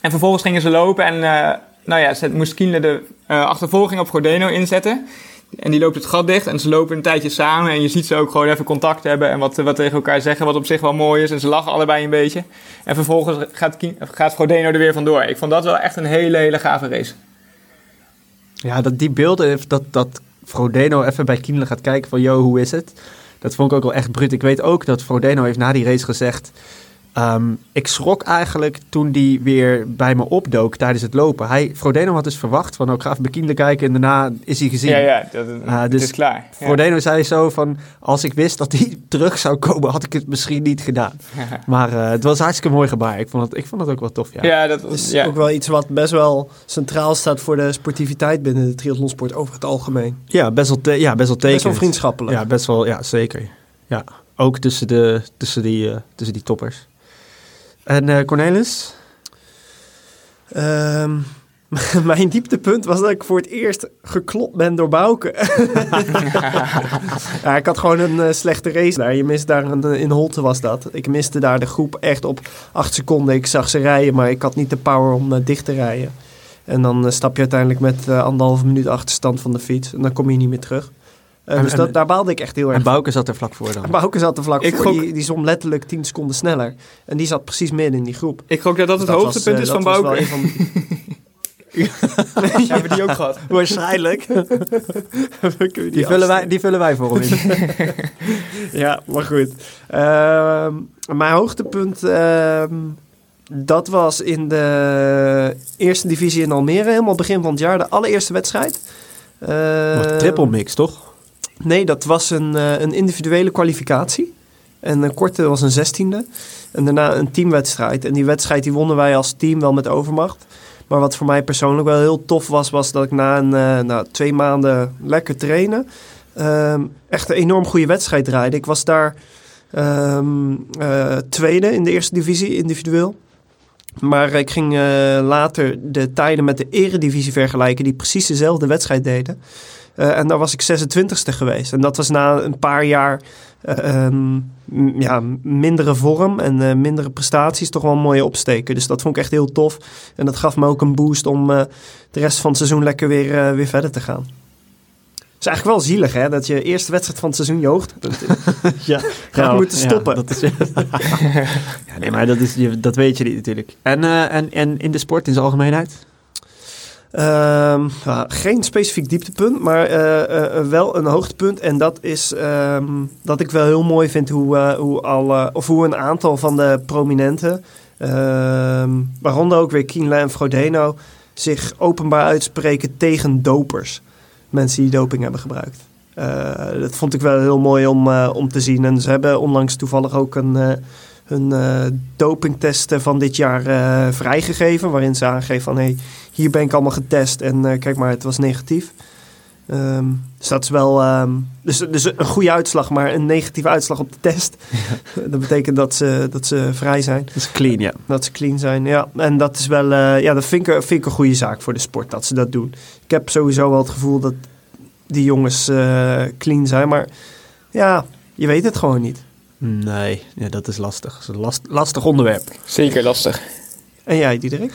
En vervolgens gingen ze lopen en eh, nou ja, ze moest Kienle de eh, achtervolging op Frodeno inzetten. En die loopt het gat dicht en ze lopen een tijdje samen. En je ziet ze ook gewoon even contact hebben en wat, wat tegen elkaar zeggen, wat op zich wel mooi is. En ze lachen allebei een beetje. En vervolgens gaat, Kien, gaat Frodeno er weer vandoor. Ik vond dat wel echt een hele, hele gave race. Ja, dat, die beelden, dat, dat Frodeno even bij Kienle gaat kijken van... Yo, hoe is het? Dat vond ik ook wel echt bruut. Ik weet ook dat Frodeno heeft na die race gezegd... ehm, ik schrok eigenlijk toen die weer bij me opdook tijdens het lopen. Hij, Frodeno had dus verwacht van, oh, ik ga even kijken en daarna is hij gezien. Ja, ja, dat, het dus is klaar. Ja. Frodeno zei zo van, als ik wist dat hij terug zou komen, had ik het misschien niet gedaan. Maar eh, het was hartstikke mooi gebaar. Ik vond het, ik vond het ook wel tof, ja. Ja, dat Het is ja. ook wel iets wat best wel centraal staat voor de sportiviteit binnen de triathlonsport over het algemeen. Ja, best wel, te- ja, best wel Best wel vriendschappelijk. Ja, best wel, ja, zeker. Ja, ook tussen, de, tussen, die, eh, tussen die toppers. En eh, Cornelis? Ehm, Mijn dieptepunt was dat ik voor het eerst geklopt ben door Bouke. ja, ik had gewoon een eh, slechte race daar. Je mist daar een, eh, in Holte was dat. Ik miste daar de groep echt op acht seconden. Ik zag ze rijden, maar ik had niet de power om dicht te rijden. En dan stap je uiteindelijk met anderhalve minuut achterstand van de fiets. En dan kom je niet meer terug. Eh, En- dus en- dat, daar baalde ik echt heel erg En Bouke zat er vlak voor dan. Bouke zat er vlak Ik voor. gok- Die, die zwom letterlijk 10 seconden sneller. En die zat precies midden in die groep. Ik gok dat dat het Dus hoogtepunt is dat van was wel Bouke. een van de- Hebben die ook gehad? Waarschijnlijk. die, Die vullen, wij, die vullen wij voor hem in. Ja, maar goed. Ehm, mijn hoogtepunt, ehm, dat was in de eerste divisie in Almere, helemaal begin van het jaar, de allereerste wedstrijd. Ehm, Triple mix, toch? Nee, dat was een, eh, een individuele kwalificatie. En een korte was een zestiende. En daarna een teamwedstrijd. En die wedstrijd die wonnen wij als team wel met overmacht. Maar wat voor mij persoonlijk wel heel tof was, was dat ik na een, eh, na twee maanden lekker trainen... ehm, echt een enorm goede wedstrijd draaide. Ik was daar ehm, eh, tweede in de eerste divisie, individueel. Maar ik ging eh, later de tijden met de eredivisie vergelijken... die precies dezelfde wedstrijd deden. Eh, en daar was ik 26e geweest. En dat was na een paar jaar eh, ehm, ja, mindere vorm en eh, mindere prestaties toch wel een mooie opsteken. Dus dat vond ik echt heel tof. En dat gaf me ook een boost om de rest van het seizoen lekker weer, weer verder te gaan. Het is eigenlijk wel zielig hè, dat je eerste wedstrijd van het seizoen je hoogtepunt. Ja, Gaat moeten stoppen. dat is, ja, nee, maar dat, is, dat weet je niet natuurlijk. En, en, en in de sport in zijn algemeenheid? Ja, geen specifiek dieptepunt, maar eh, eh, wel een hoogtepunt. En dat is ehm, dat ik wel heel mooi vind hoe, eh, hoe, alle, of hoe een aantal van de prominenten, ehm, waaronder ook weer Kienle en Frodeno, zich openbaar uitspreken tegen dopers. Mensen die doping hebben gebruikt. Eh, dat vond ik wel heel mooi om, eh, om te zien. En ze hebben onlangs toevallig ook een, eh hun eh, dopingtest eh, van dit jaar eh, vrijgegeven. Waarin ze aangeven van hey, hier ben ik allemaal getest en eh, kijk maar, het was negatief. Ehm, dus dat is wel ehm, dus, dus een goede uitslag, maar een negatieve uitslag op de test. dat betekent dat ze, dat ze vrij zijn, Dat is clean, ja. dat ze clean zijn. Ja, en dat is wel, eh, ja, dat vind ik, vind ik een goede zaak voor de sport dat ze dat doen. Ik heb sowieso wel het gevoel dat die jongens eh, clean zijn, maar ja, je weet het gewoon niet. Nee, ja, dat is lastig. Dat is een last, lastig onderwerp. Zeker lastig. En jij, Diederik?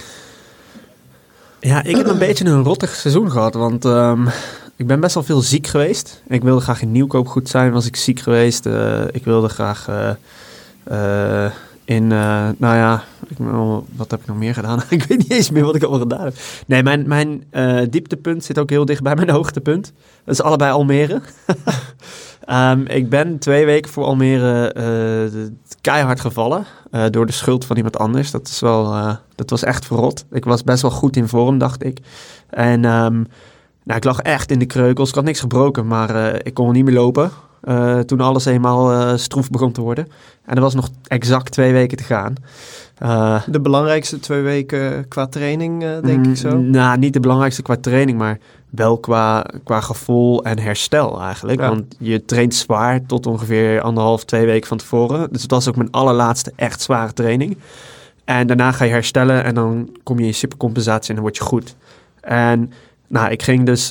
Ja, ik heb een beetje een rottig seizoen gehad, want ehm, ik ben best wel veel ziek geweest. Ik wilde graag in Nieuwkoop goed zijn, was ik ziek geweest. Eh, ik wilde graag eh, eh, in, eh, nou ja, ik, wat heb ik nog meer gedaan? ik weet niet eens meer wat ik allemaal gedaan heb. Nee, mijn, mijn eh, dieptepunt zit ook heel dicht bij mijn hoogtepunt. Dat is allebei Almere. Ehm, ik ben twee weken voor Almere eh, keihard gevallen. door de schuld van iemand anders. Dat, is wel, dat was echt verrot. Ik was best wel goed in vorm, dacht ik. En ehm, nou, ik lag echt in de kreukels. Ik had niks gebroken, maar ik kon niet meer lopen. Eh, toen alles eenmaal eh, stroef begon te worden. En er was nog exact twee weken te gaan. Eh, De belangrijkste twee weken qua training, denk ik zo. Mm, Nou, niet de belangrijkste qua training, maar wel qua, qua gevoel en herstel eigenlijk. Ja. Want je traint zwaar tot ongeveer anderhalf, twee weken van tevoren. Dus het was ook mijn allerlaatste echt zware training. En daarna ga je herstellen en dan kom je in supercompensatie en dan word je goed. En nou, ik ging dus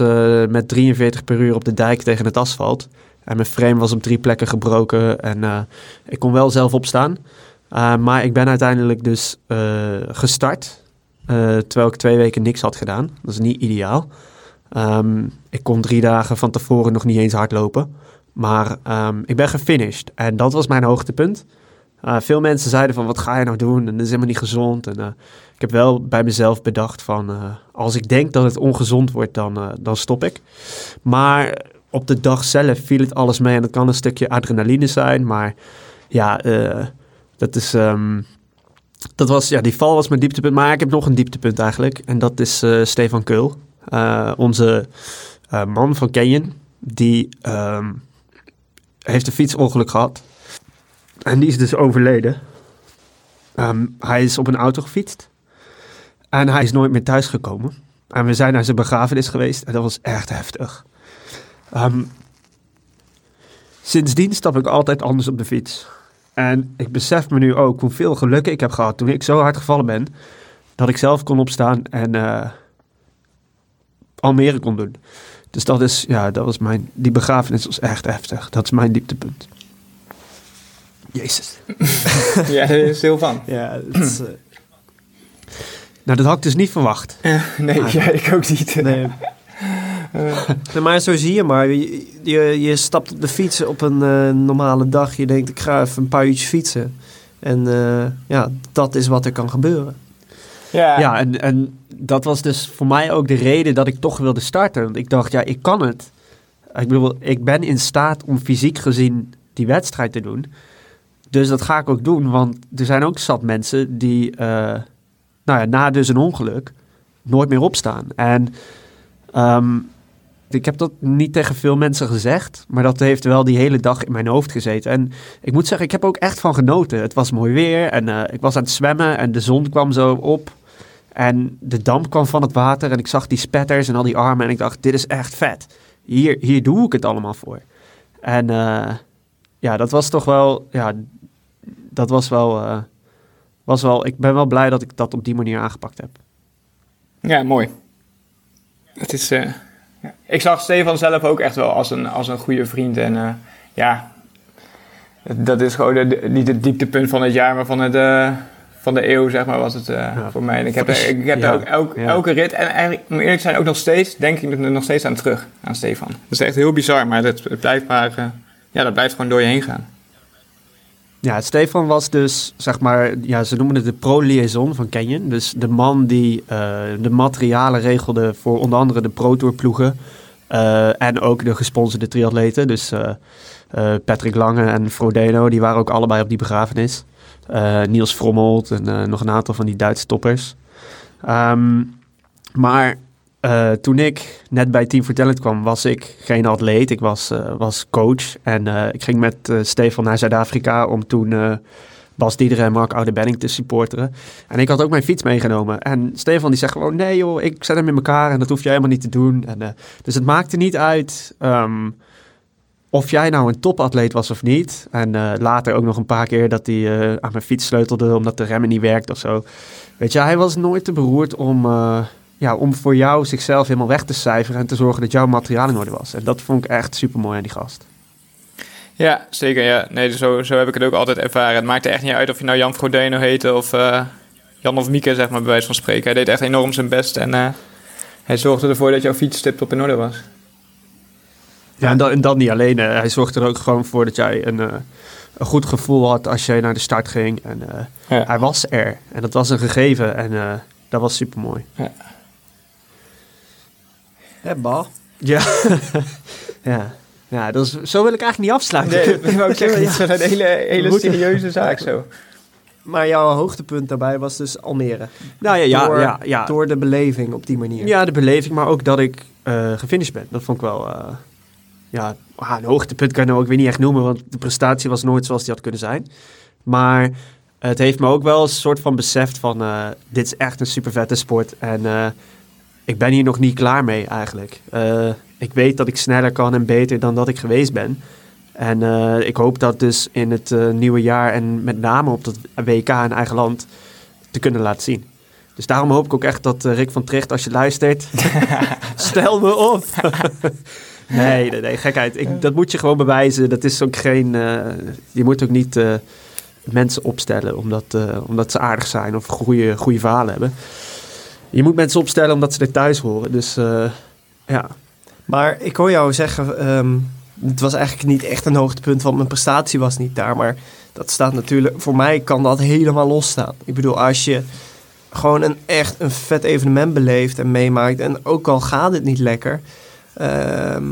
met 43 per uur op de dijk tegen het asfalt. En mijn frame was op drie plekken gebroken en eh, ik kon wel zelf opstaan. Uh, maar ik ben uiteindelijk dus uh, gestart. Terwijl ik twee weken niks had gedaan. Dat is niet ideaal. Um, ik kon drie dagen van tevoren nog niet eens hardlopen. Maar um, ik ben gefinished. En dat was mijn hoogtepunt. Veel mensen zeiden van, wat ga je nou doen? En dat is helemaal niet gezond. En ik heb wel bij mezelf bedacht van... als ik denk dat het ongezond wordt, dan, dan stop ik. Maar op de dag zelf viel het alles mee. En dat kan een stukje adrenaline zijn. Maar ja, uh, dat is... Um, dat was, ja, die val was mijn dieptepunt. Maar ik heb nog een dieptepunt eigenlijk. En dat is uh, Stefan Keul. Uh, onze man van Canyon. Die um, heeft een fietsongeluk gehad. En die is dus overleden. Um, hij is op een auto gefietst. En hij is nooit meer thuisgekomen. En we zijn naar zijn begrafenis geweest. En dat was echt heftig. Um, sindsdien stap ik altijd anders op de fiets. En ik besef me nu ook hoeveel geluk ik heb gehad toen ik zo hard gevallen ben. Dat ik zelf kon opstaan en uh, Almere kon doen. Dus dat is, ja, dat was mijn, die begrafenis was echt heftig. Dat is mijn dieptepunt. Jezus. ja, daar is heel van. Ja, is, eh, Nou, dat had ik dus niet verwacht. nee, ja, ik ook niet. nee. Nee, maar zo zie je maar. Je, je, je stapt op de fiets op een eh, normale dag. Je denkt, ik ga even een paar uurtjes fietsen. En eh, ja, dat is wat er kan gebeuren. Ja, Ja, en, en dat was dus voor mij ook de reden dat ik toch wilde starten. Want ik dacht, ja, ik kan het. Ik bedoel, ik ben in staat om fysiek gezien die wedstrijd te doen. Dus dat ga ik ook doen, want er zijn ook zat mensen die, eh, nou ja, na dus een ongeluk, nooit meer opstaan. En ehm, ik heb dat niet tegen veel mensen gezegd, maar dat heeft wel die hele dag in mijn hoofd gezeten. En ik moet zeggen, ik heb ook echt van genoten. Het was mooi weer en eh, ik was aan het zwemmen en de zon kwam zo op. En de damp kwam van het water en ik zag die spetters en al die armen en ik dacht, dit is echt vet. Hier, hier doe ik het allemaal voor. En eh, ja, dat was toch wel, ja, dat was wel, eh, was wel, ik ben wel blij dat ik dat op die manier aangepakt heb. Ja, mooi. Het is, ja. Ik zag Stefan zelf ook echt wel als een, als een goede vriend. En eh, ja, dat is gewoon de, niet het dieptepunt van het jaar, maar van, het, eh, van de eeuw, zeg maar, was het eh, voor mij. En ik heb, ik heb Ja, ook elk, elke rit, en eigenlijk, om eerlijk te zijn, ook nog steeds, denk ik er nog steeds aan terug, aan Stefan. Dat is echt heel bizar, maar het, het blijft maar, ja, dat blijft gewoon door je heen gaan. Ja, Stefan was dus, zeg maar, ja, ze noemen het de pro-liaison van Canyon. Dus de man die eh, de materialen regelde voor onder andere de Pro Tour ploegen. eh, en ook de gesponsorde triatleten. Dus eh, Patrick Lange en Frodeno, die waren ook allebei op die begrafenis. Niels Frommelt en nog een aantal van die Duitse toppers. Ehm, maar eh, toen ik net bij Team for kwam, was ik geen atleet. Ik was, eh, was coach. En eh, ik ging met Stefan naar Zuid-Afrika om toen Bas Diederen en Mark Oudebenning te supporteren. En ik had ook mijn fiets meegenomen. En Stefan die zegt gewoon, nee joh, ik zet hem in elkaar en dat hoef jij helemaal niet te doen. En, dus het maakte niet uit ehm, of jij nou een topatleet was of niet. En later ook nog een paar keer dat hij aan mijn fiets sleutelde omdat de remmen niet werkt of zo. Weet je, hij was nooit te beroerd om, ja, om voor jou zichzelf helemaal weg te cijferen en te zorgen dat jouw materiaal in orde was. En dat vond ik echt super mooi aan die gast. Ja, zeker. Ja. Nee, zo, zo heb ik het ook altijd ervaren. Het maakte echt niet uit of je nou Jan Frodeno heette of eh, Jan of Mieke, zeg maar, bij wijze van spreken. Hij deed echt enorm zijn best en eh, hij zorgde ervoor dat jouw fiets tip-top in orde was. Ja, en, dan, en dan niet alleen. hij zorgde er ook gewoon voor dat jij een, eh, een goed gevoel had als jij naar de start ging. En eh, Ja. hij was er. En dat was een gegeven. En eh, dat was super mooi. Hè, Bal? Ja. ja. Ja, dat is, zo wil ik eigenlijk niet afsluiten. Nee, dat ik zeggen. Het is een hele, hele serieuze zaak zo. Maar jouw hoogtepunt daarbij was dus Almere. Nou ja, ja, door, ja, ja. door de beleving op die manier. Ja, de beleving, maar ook dat ik eh gefinished ben. Dat vond ik wel... eh, ja, ah, een hoogtepunt kan je nou ook weer niet echt noemen... want de prestatie was nooit zoals die had kunnen zijn. Maar het heeft me ook wel een soort van beseft van... eh, dit is echt een super vette sport. En ik ben hier nog niet klaar mee eigenlijk. Eh, ik weet dat ik sneller kan en beter dan dat ik geweest ben. En eh, ik hoop dat dus in het eh, nieuwe jaar... en met name op dat WK in eigen land... te kunnen laten zien. Dus daarom hoop ik ook echt dat Rick van Tricht, als je luistert, stel me op. nee, nee, nee, gekheid. Ik, dat moet je gewoon bewijzen. Dat is ook geen. je moet ook niet mensen opstellen omdat, omdat ze aardig zijn of goede, goede verhalen hebben. Je moet mensen opstellen omdat ze er thuis horen. Dus eh, ja. Maar ik hoor jou zeggen, ehm, het was eigenlijk niet echt een hoogtepunt, want mijn prestatie was niet daar. Maar dat staat natuurlijk, voor mij kan dat helemaal losstaan. Ik bedoel, als je gewoon een echt een vet evenement beleeft en meemaakt, en ook al gaat het niet lekker, ehm,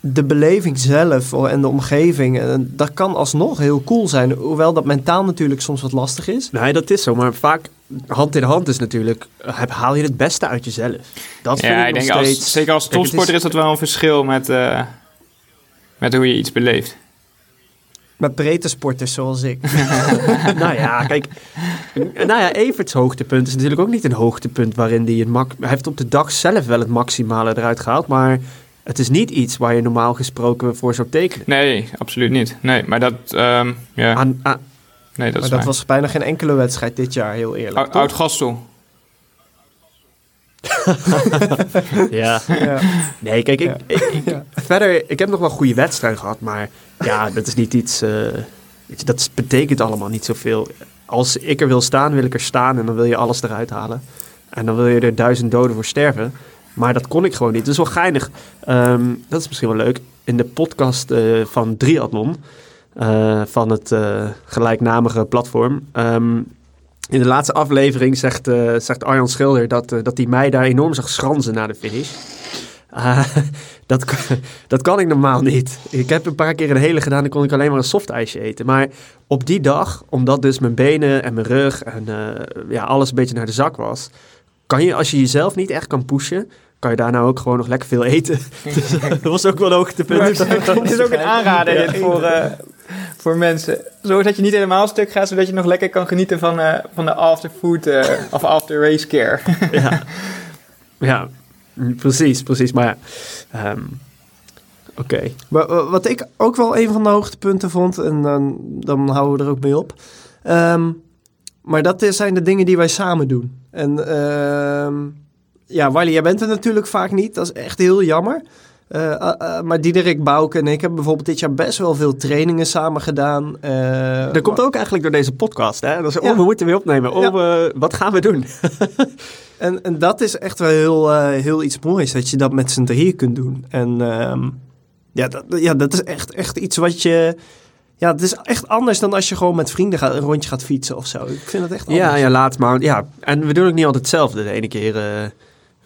de beleving zelf en de omgeving, eh, dat kan alsnog heel cool zijn. Hoewel dat mentaal natuurlijk soms wat lastig is. Nee, dat is zo. Maar vaak hand in hand is natuurlijk. haal je het beste uit jezelf. Dat vind Ja, ik denk als, steeds. zeker als topsporter is dat wel een verschil met, eh, met hoe je iets beleeft. Met breedte sporters zoals ik. nou ja, kijk. Nou ja, Everts hoogtepunt is natuurlijk ook niet een hoogtepunt waarin hij het mak. Hij heeft op de dag zelf wel het maximale eruit gehaald, maar het is niet iets waar je normaal gesproken voor zou tekenen. Nee, absoluut niet. Nee, maar dat, Aan, aan- nee, dat Maar is dat waar. Was bijna geen enkele wedstrijd dit jaar, heel eerlijk. Oud-? Oud-Gastel. ja. Ja. Nee, kijk, ik, Ja. ik, ik- Ja. verder, ik heb nog wel goede wedstrijden gehad, maar ja, dat is niet iets, eh, weet je, dat betekent allemaal niet zoveel. Als ik er wil staan, wil ik er staan en dan wil je alles eruit halen. En dan wil je er duizend doden voor sterven. Maar dat kon ik gewoon niet. Dat is wel geinig. Ehm, dat is misschien wel leuk. In de podcast eh, van Triathlon, eh, van het eh, gelijknamige platform. ehm, in de laatste aflevering zegt, eh, zegt Arjan Schilder dat, dat hij mij daar enorm zag schranzen na de finish. Ah, dat, kan- dat kan ik normaal niet. Ik heb een paar keer een hele gedaan en kon ik alleen maar een softijsje eten. Maar op die dag, omdat dus mijn benen en mijn rug en eh, ja, alles een beetje naar de zak was... kan je, als je jezelf niet echt kan pushen... kan je daar nou ook gewoon nog lekker veel eten. Dus, dat was ook wel een hoogtepunt. Het is ook een aanrader dit voor, eh, voor mensen. Zorg dat je niet helemaal stuk gaat, zodat je nog lekker kan genieten van, eh, van de afterfood eh, of after race care. ja. ja, precies, precies. Maar ja, ehm, oké. Maar, wat ik ook wel een van de hoogtepunten vond, en dan, dan houden we er ook mee op. Ehm, maar dat zijn de dingen die wij samen doen. En ehm, ja, Wally, jij bent er natuurlijk vaak niet. Dat is echt heel jammer. Eh, eh, eh, maar Diederik Bouke en ik hebben bijvoorbeeld dit jaar best wel veel trainingen samen gedaan. Dat komt ook eigenlijk door deze podcast. Hè? Dat is, Ja. oh, we moeten weer opnemen. Oh, Ja. wat gaan we doen? En, en dat is echt wel heel, heel iets moois, dat je dat met z'n drieën kunt doen. En ehm, ja, dat, ja, dat is echt, echt iets wat je... Ja, het is echt anders dan als je gewoon met vrienden gaat, een rondje gaat fietsen of zo. Ik vind het echt anders. Ja, ja, laat maar. Ja, en we doen ook niet altijd hetzelfde. De ene keer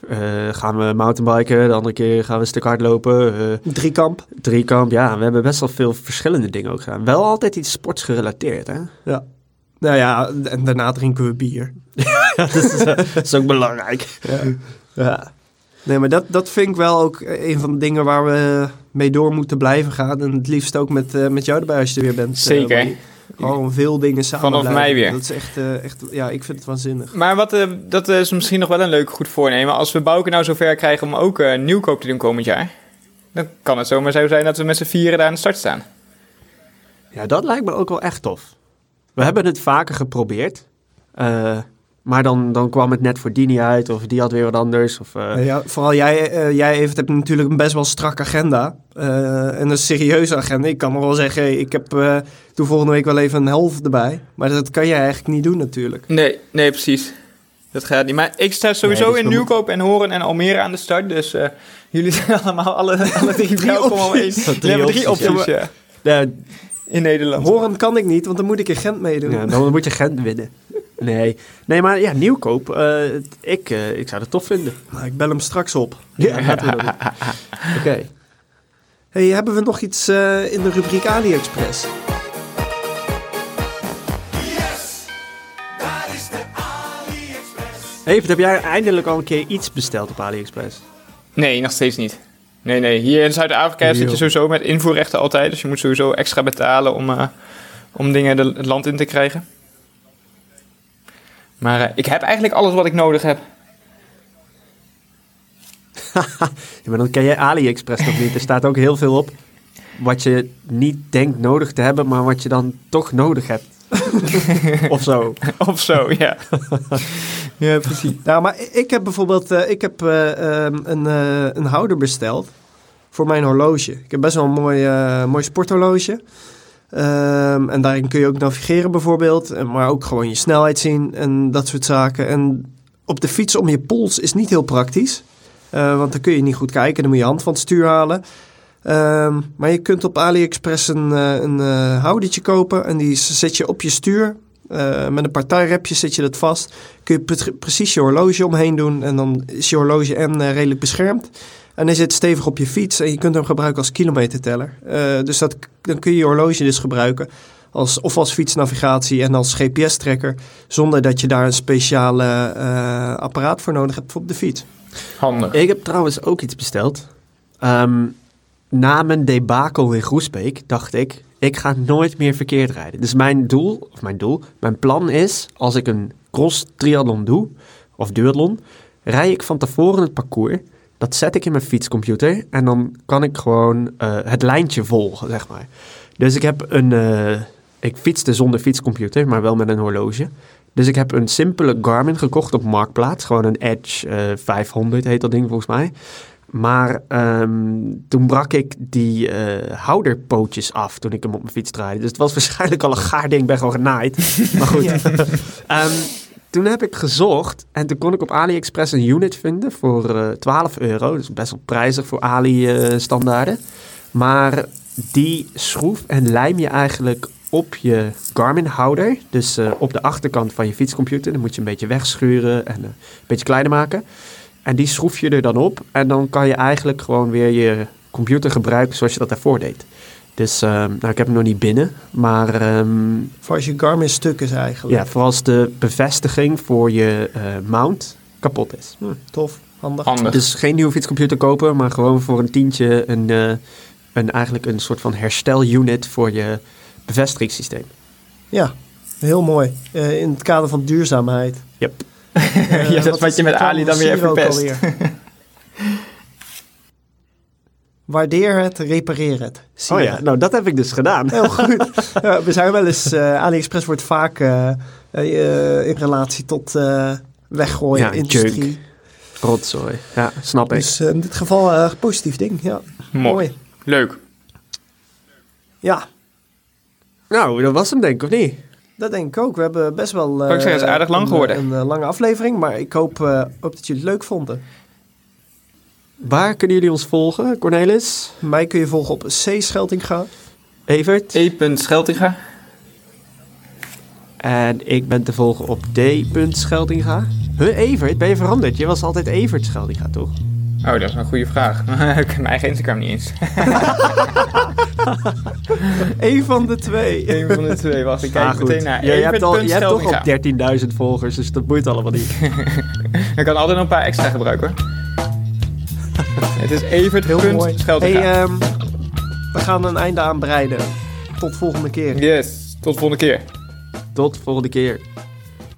eh, gaan we mountainbiken, de andere keer gaan we een stuk hardlopen. eh Driekamp. driekamp, ja, we hebben best wel veel verschillende dingen ook gedaan. Wel altijd iets sportsgerelateerd, hè? Ja. Nou ja, en daarna drinken we bier. dat, is, eh, dat is ook belangrijk. Ja. Nee, maar dat, dat vind ik wel ook een van de dingen waar we mee door moeten blijven gaan. En het liefst ook met, met jou erbij als je er weer bent. Zeker. Gewoon veel dingen samen Vanaf blijven. mei weer. Dat is echt, eh, echt, ja, ik vind het waanzinnig. Maar wat, eh, dat is misschien nog wel een leuk goed voornemen. Als we Bouke nou zover krijgen om ook eh, nieuwkoop te doen komend jaar... dan kan het zomaar zo zijn dat we met z'n vieren daar aan de start staan. Ja, dat lijkt me ook wel echt tof. We hebben het vaker geprobeerd. Maar dan, dan kwam het net voor die niet uit, of die had weer wat anders. Of, eh, Uh, ja, vooral jij, eh, jij Evert, hebt natuurlijk een best wel strak agenda. eh, en een serieuze agenda. Ik kan nog wel zeggen, hey, ik heb eh doe volgende week wel even een helft erbij. Maar dat kan jij eigenlijk niet doen natuurlijk. Nee, nee, precies. Dat gaat niet. Maar ik sta sowieso Nee, in Nieuwkoop en Horen en Almere aan de start. Dus eh, jullie zijn allemaal alle, alle drie welkom om. We hebben drie opties, opties ja. ja, in Nederland. Horen kan ik niet, want dan moet ik in Gent meedoen. ja, dan moet je Gent winnen. Nee, nee maar ja, nieuwkoop. eh, ik, eh, ik zou het tof vinden. Nou, ik bel hem straks op. Ja, doen. Oké. Hey, hebben we nog iets eh, in de rubriek AliExpress? Even, heb jij eindelijk al een keer iets besteld op AliExpress? Nee, nog steeds niet. Nee, nee. Hier in Zuid-Afrika zit je sowieso met invoerrechten altijd. Dus je moet sowieso extra betalen om, eh, om dingen de, het land in te krijgen. Maar eh, ik heb eigenlijk alles wat ik nodig heb. Ja, maar dan ken jij AliExpress nog niet. Er staat ook heel veel op wat je niet denkt nodig te hebben, maar wat je dan toch nodig hebt. of zo. of zo, ja. ja, precies. Nou, maar ik heb bijvoorbeeld eh, ik heb, eh, ehm, een, een houder besteld voor mijn horloge. Ik heb best wel een mooi, mooi sporthorloge. Ehm, en daarin kun je ook navigeren bijvoorbeeld, maar ook gewoon je snelheid zien en dat soort zaken. En op de fiets om je pols is niet heel praktisch, eh, want dan kun je niet goed kijken. Dan moet je hand van het stuur halen. Ehm, maar je kunt op AliExpress een, eh, een eh, houdertje kopen en die zet je op je stuur. Met een paar tie-rapjes zet je dat vast. Kun je pre- precies je horloge omheen doen en dan is je horloge en redelijk beschermd. En hij zit stevig op je fiets en je kunt hem gebruiken als kilometerteller. Eh, dus dat, dan kun je je horloge dus gebruiken als, of als fietsnavigatie en als GPS-trekker. Zonder dat je daar een speciale eh, apparaat voor nodig hebt op de fiets. Handig. Ik heb trouwens ook iets besteld. Ehm, na mijn debakel in Groesbeek dacht ik, ik ga nooit meer verkeerd rijden. Dus mijn doel, of mijn doel, mijn plan is, als ik een cross triathlon doe, of duathlon, rij ik van tevoren het parcours. Dat zet ik in mijn fietscomputer en dan kan ik gewoon eh, het lijntje volgen, zeg maar. Dus ik heb een, eh, ik fietste zonder fietscomputer, maar wel met een horloge. Dus ik heb een simpele Garmin gekocht op Marktplaats. Gewoon een Edge eh, 500 heet dat ding volgens mij. Maar ehm, toen brak ik die eh, houderpootjes af toen ik hem op mijn fiets draaide. Dus het was waarschijnlijk al een gaar ding, ben gewoon genaaid. Maar goed. Ehm, toen heb ik gezocht en toen kon ik op AliExpress een unit vinden voor eh 12 euro. Dus best wel prijzig voor Ali-standaarden. maar die schroef en lijm je eigenlijk op je Garmin-houder. Dus eh, op de achterkant van je fietscomputer. Dan moet je een beetje wegschuren en eh, een beetje kleiner maken. En die schroef je er dan op. En dan kan je eigenlijk gewoon weer je computer gebruiken zoals je dat daarvoor deed. Dus ehm, nou, ik heb hem nog niet binnen. Maar ehm, Voor als je Garmin stuk is eigenlijk. ja, vooral als de bevestiging voor je eh, mount kapot is. Hm, tof, handig. Handig. Dus geen nieuwe fietscomputer kopen, maar gewoon voor een tientje een, eh, een, eigenlijk een soort van herstelunit voor je bevestigingssysteem. Ja, heel mooi. Eh, in het kader van duurzaamheid. Yep. Eh, Ja, dat wat je met Ali dan weer van verpest. Waardeer het, repareer het. Zie Oh je. ja, nou dat heb ik dus gedaan. Heel goed. Ja, we zijn wel eens, eh, AliExpress wordt vaak eh, eh, in relatie tot eh weggooien, Ja, industrie. junk. Rotzooi. Ja, snap ik. Dus in dit geval een positief ding. Ja, Mooi. mooi. Leuk. Ja, Nou, dat was hem denk ik, of niet? dat denk ik ook. We hebben best wel... Ik zeggen, het is aardig lang een, geworden. Een, lange aflevering, maar ik hoop, eh, hoop dat jullie het leuk vonden. Waar kunnen jullie ons volgen, Cornelis? Mij kun je volgen op C. Scheltinga. Evert? E. Scheltinga. En ik ben te volgen op D. Scheldinga. Huh, Evert? Ben je veranderd? Je was altijd Evert Scheldinga, toch? Oh, dat is een goede vraag. ik heb mijn eigen Instagram niet eens. Eén van de twee. Eén van de twee. Wacht, ik kijk Ah, goed. meteen naar. Ja, je, hebt al, je hebt toch Evert.Scheldinga. al 13.000 volgers, dus dat boeit allemaal niet. Ik kan altijd nog een paar extra gebruiken hoor. Het is Heel mooi. Evert.Scheldinga. Hey, ehm, we gaan een einde aan breiden. Tot volgende keer. Yes, tot de volgende keer. Tot volgende keer.